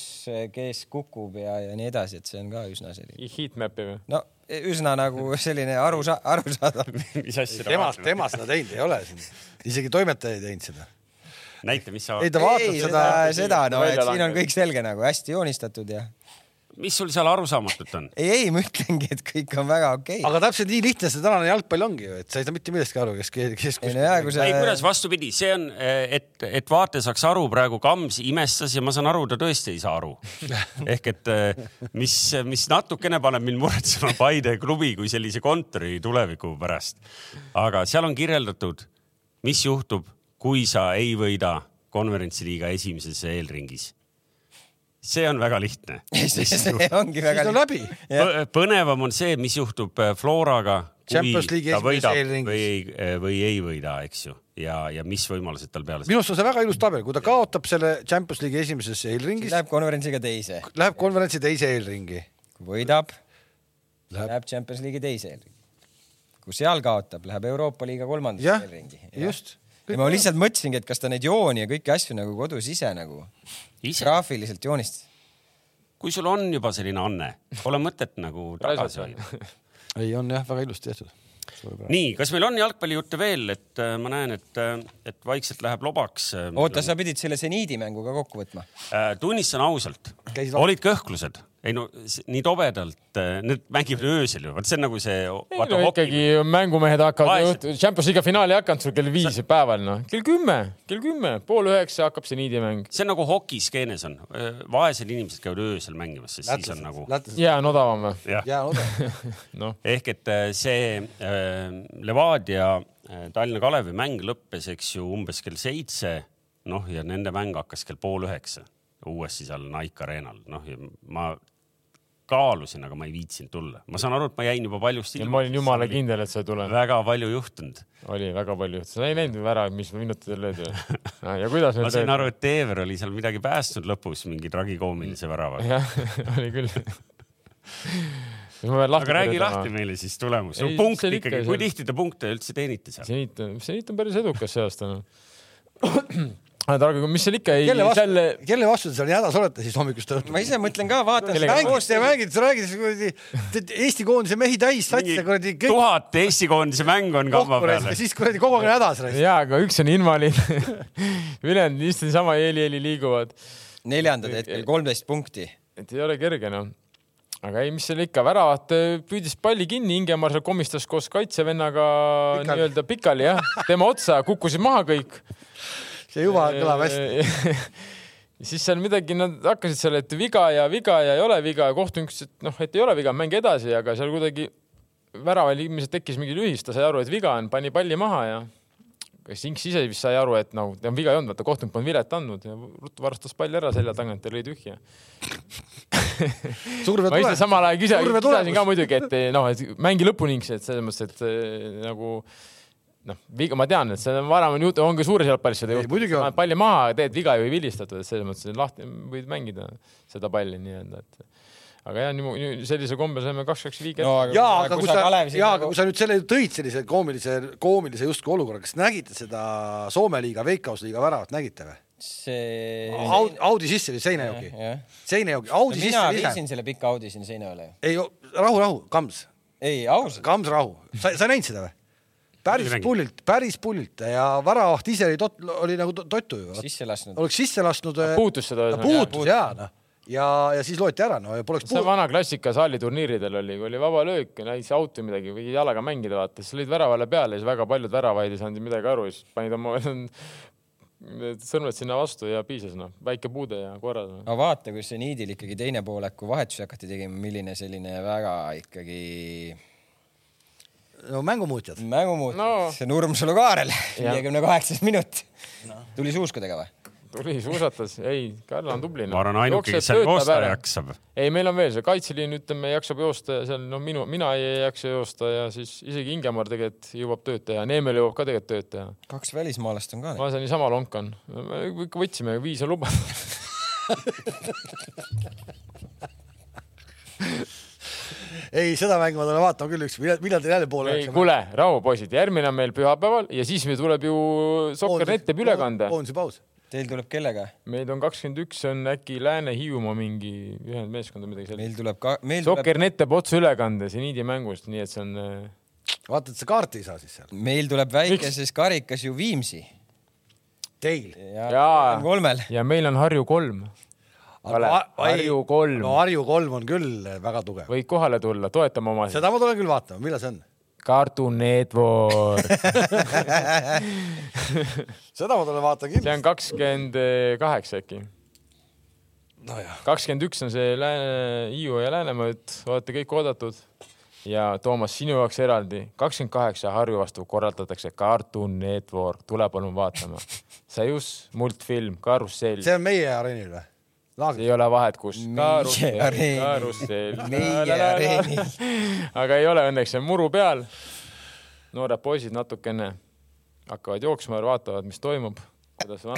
kes kukub ja, ja nii edasi, et see on ka üsna selline, Heatmapi või? no üsna nagu selline arusa-, arusaadav. mis asja ta tema, vaatab? tema seda teinud ei ole siin, isegi toimetaja ei teinud seda. näita, mis sa ei, ta vaatab ei, seda seda, seda, no et siin on kõik selge nagu hästi joonistatud ja mis sul seal arusaamatut on? ei, ei, ma ütlengi, et kõik on väga okei okay.. aga täpselt nii lihtne see tänane jalgpall ongi ju, et sa ei saa mitte millestki aru, kes, kes ei no jaa, kui sa ei, kuidas vastupidi, see on, et, et vaataja saaks aru, praegu Kams imestas ja ma saan aru, ta tõesti ei saa aru. ehk et eh, mis, mis natukene paneb mind muretsema Paide klubi kui sellise kontori tuleviku pärast. aga seal on kirjeldatud, mis juhtub, kui sa ei võida konverentsiliiga esimeses eelringis. See on väga lihtne. see, see ongi väga on läbi. põnevam on see, mis juhtub äh, Floraga, kui ta võidab või ei, või ei võida, eks ju, ja, ja mis võimalused tal peale minu arust on see väga ilus tabel, kui ta kaotab selle Champions League'i esimeses eelringis, Läheb konverentsiga teise, läheb konverentsi teise eelringi. kui võidab, Läheb- läheb Champions League'i teise eelringi. kui seal kaotab, läheb Euroopa liiga kolmandasse eelringi. just. Ja ma lihtsalt mõtlesingi, et kas ta neid jooni ja kõiki asju nagu kodus ise nagu ise, graafiliselt joonistas. kui sul on juba selline anne, pole mõtet nagu tagasi hoida. ei, on jah, väga ilusti tehtud. nii, kas meil on jalgpallijutte veel, et äh, ma näen, et, et vaikselt läheb lobaks. oota, sa pidid selle seniidi mängu ka kokku võtma? Äh, tunnistan ausalt olid kõhklused, ei no nii tobedalt, need mängivad öösel ju, vot see on nagu see. ei no ikkagi mängumehed hakkavad, Champions League'i finaali ei hakanud sul kell viis päeval noh, kell kümme, kell kümme, pool üheksa hakkab see niidimäng. see on nagu hokiskeenes on, vaesed inimesed käivad öösel mängimas, sest siis on nagu lätlased, jää on odavam või? jää on odav. noh, ehk et äh, see äh, Levadia äh, Tallinna Kalevi mäng lõppes, eks ju, umbes kell seitse, noh ja nende mäng hakkas kell pool üheksa. Uuesti seal Nike Arenal, noh ja ma kaalusin, aga ma ei viitsinud tulla, ma saan aru, et ma jäin juba paljust ja ma olin jumala kindel, et sa ei tule. väga palju juhtunud. oli väga palju juhtus, sa ei näinud ära, mis minutitel löödi või? ja kuidas ma sain aru, et Teever oli seal midagi päästnud lõpus mingi tragikoomilise väravaga. jah, oli küll. aga räägi lahti meile siis tulemus Ei,, punkt see ikkagi, kui tihti te punkte üldse teenite seal? seniit on, seniit on päris edukas see aasta noh. Targo, mis seal ikka ei, kelle vastu jälle, kelle vastu te seal hädas olete siis hommikust õhtuni? ma ise mõtlen ka, vaatan mängite ja mängite, sa räägid kuradi Eesti koondise mehi täis satsi kuradi kõik tuhat Eesti koondise mängu on kamba ja. siis kuradi kogu aeg on hädas jaa, aga üks on invaliid. ülejäänud istuvad sama eeli-eeli liiguvad, neljandad hetkel kolmteist punkti. et ei ole kerge noh. aga ei, mis seal ikka, väravat eh, püüdis palli kinni, Ingemar seal komistas koos kaitsevennaga nii-öelda pikali jah, tema otsa kukkusid maha kõik. See juba kõlab hästi. siis seal midagi, nad hakkasid seal, et viga ja viga ja ei ole viga ja kohtunik ütles, et noh, et ei ole viga, mängi edasi, aga seal kuidagi väraval ilmselt tekkis mingi lühis, ta sai aru, et viga on, pani palli maha ja kas Inks ise vist sai aru, et nagu ta on viga ei olnud, vaata kohtunik polnud vilet andnud ja ruttu varastas palli ära selja tagant ja lõi tühja. surve ma ise tuleb. samal ajal Surve kisasin ka muidugi, et noh, et mängi lõpuni et selles mõttes, et eh, nagu noh, viga, ma tean, et see on varem on juhtu, on ka suures jalgpallis seda Ei, muidugi on. juhtunud. palli maha, teed viga ju ei vilistatud, et selles mõttes lahti võid mängida seda palli nii-öelda, et aga jah, nii sellise kombe saime kaks-kaks viiget No, no,. aga- ja aga kui sa, Kalev siin ja nagu- aga kui sa nüüd selle tõid sellise koomilise, koomilise justkui olukorra, kas nägite seda Soome liiga, Veikkausliiga väravat, nägite või? see. Audi, Audi sisse või Seinejoki? Seinejoki, Audi mina sisse viisin ise. selle pika Audi sinna seina üle ei, rahu, rahu, Kams, ei, ausalt. Kams, rahu. sa, sa ei näinud seda või? Päris pullilt, päris pullilt ja väravaht ise oli tot-, oli nagu to- totu ju. sisse lasknud. oleks sisse lasknud. puutus seda puutus ja noh, ja, ja siis loeti ära, no ja poleks see on vana klassika saaliturniiridel oli, kui oli vaba löök ja näis või midagi või jalaga mängida, vaata, siis lõid väravale peale ja siis väga paljud väravaid ei saanud midagi aru ja siis panid oma sõrmed sinna vastu ja piisas noh, väike puude ja korras no.. aga vaata, kus see Niidil ikkagi teine poolek, kui vahetusi hakati tegema, milline selline väga ikkagi no mängumuutjad. mängumuutus No. no.. Nurmsalu Kaarel, Jah. viiekümne kaheksas minut no.. tuli suuskudega või? tuli suusatas, ei, Karl on tubli. ma arvan, ainuke, kes seal joosta jaksab. ei, meil on veel see kaitseliin, ütleme, jaksab joosta ja seal no minu, mina ei jaksa joosta ja siis isegi Ingemar tegelikult jõuab tööd teha, Neemel jõuab ka tegelikult tööd teha. kaks välismaalast on ka. ma saan niisama lonkan, ikka võtsime, viis on lubatud. ei, seda mängu ma tulen vaatama küll üks, millal, teil jälle poole ei, kuule, rahu, poisid, järgmine on meil pühapäeval ja siis meil tuleb ju Sokkernet teeb ülekande. koondise paus. Teil tuleb kellega? meid on kakskümmend üks, on äkki Lääne-Hiiumaa mingi ühendmeeskond või midagi sellist. meil tuleb ka, meil tuleb, Sokkernet teeb otseülekande seniidi mängust, nii et see on äh, vaata, et sa kaarti ei saa siis seal. meil tuleb väikeses karikas ju Viimsi. Teil. Jaa. kolmel. ja meil on Harju kolm. Harju kolm no Harju kolm on küll väga tugev. võid kohale tulla, toetame omasid. seda ma tulen küll vaatama, millal see on? Cartoon Network, seda ma tulen vaatama see kindlasti. on kakskümmend kaheksa äkki. kakskümmend üks on see Lääne, Hiiu ja Läänemaa, et olete kõik oodatud. ja Toomas, sinu jaoks eraldi, kakskümmend kaheksa Harju vastu korraldatakse Cartoon Network, tule palun vaatama. Sajus multfilm Karussell, see on meie areenil või? laagris? ei ole vahet, kus. Meie areenil. aga ei ole õnneks, see on muru peal. noored poisid natukene hakkavad jooksma ja vaatavad, mis toimub,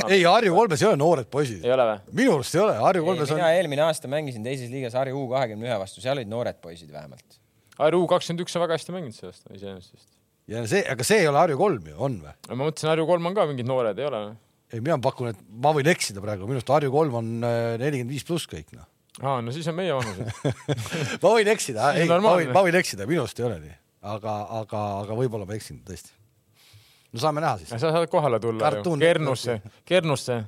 ei, Harju kolmes ei ole noored poisid ei. ole või? minu arust ei ole, Harju kolmes on mina, eelmine aasta mängisin teises liigas Harju U kahekümne ühe vastu, seal olid noored poisid vähemalt. Harju kakskümmend üks on väga hästi mänginud see aasta iseenesest. ja see, aga see ei ole Harju kolm ju, on või? ma mõtlesin, Harju kolm on ka mingid noored, ei ole või? ei, mina pakun, et ma võin eksida praegu, minu arust Harju kolm on äh, nelikümmend viis pluss kõik noh. aa, no siis on meie vanused. ma võin eksida, ei, ma võin, ma võin eksida, minu arust ei ole nii, aga, aga, aga võib-olla ma eksin tõesti. no saame näha siis, sa saad kohale tulla ju Cartoon, Kernusse, Kernusse.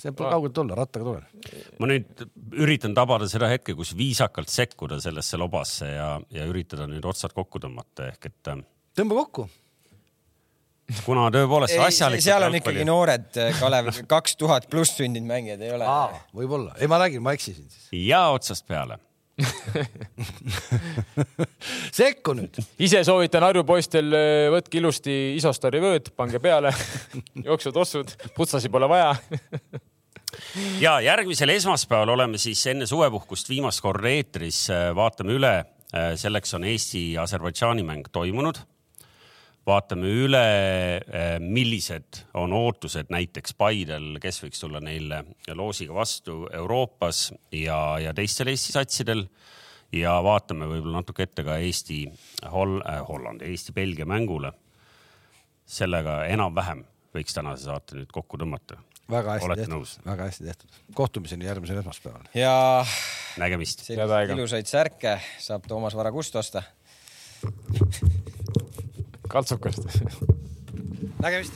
see pole kaugelt olla, rattaga tulen. ma nüüd üritan tabada seda hetke, kus viisakalt sekkuda sellesse lobasse ja, ja üritada nüüd otsad kokku tõmmata, ehk et äh, tõmba kokku. Kuna tõepoolest asjalikult seal on ikkagi noored, Kalev, kaks tuhat pluss sündinud mängijad ei ole. võib-olla, ei ma räägin, ma eksisin siis. ja otsast peale. sekku nüüd. ise soovitan Harju poistel, võtke ilusti Isostori vööd, pange peale, jooksutossud, putsasi pole vaja. ja järgmisel esmaspäeval oleme siis enne suvepuhkust viimast korda eetris, vaatame üle. selleks on Eesti-Aserbaidžaani mäng toimunud. Vaatame üle, millised on ootused näiteks Paidel, kes võiks tulla neile loosiga vastu Euroopas ja, ja teistel Eesti satsidel ja vaatame võib-olla natuke ette ka Eesti Hol- äh,, Hollandi, Eesti-Belgia mängule. sellega enam-vähem võiks tänase saate nüüd kokku tõmmata. väga hästi Olete tehtud väga hästi tehtud. kohtumiseni järgmisel esmaspäeval. ja nägemist. Ilusaid särke saab Toomas Vara kust osta kaltsukast. nägemist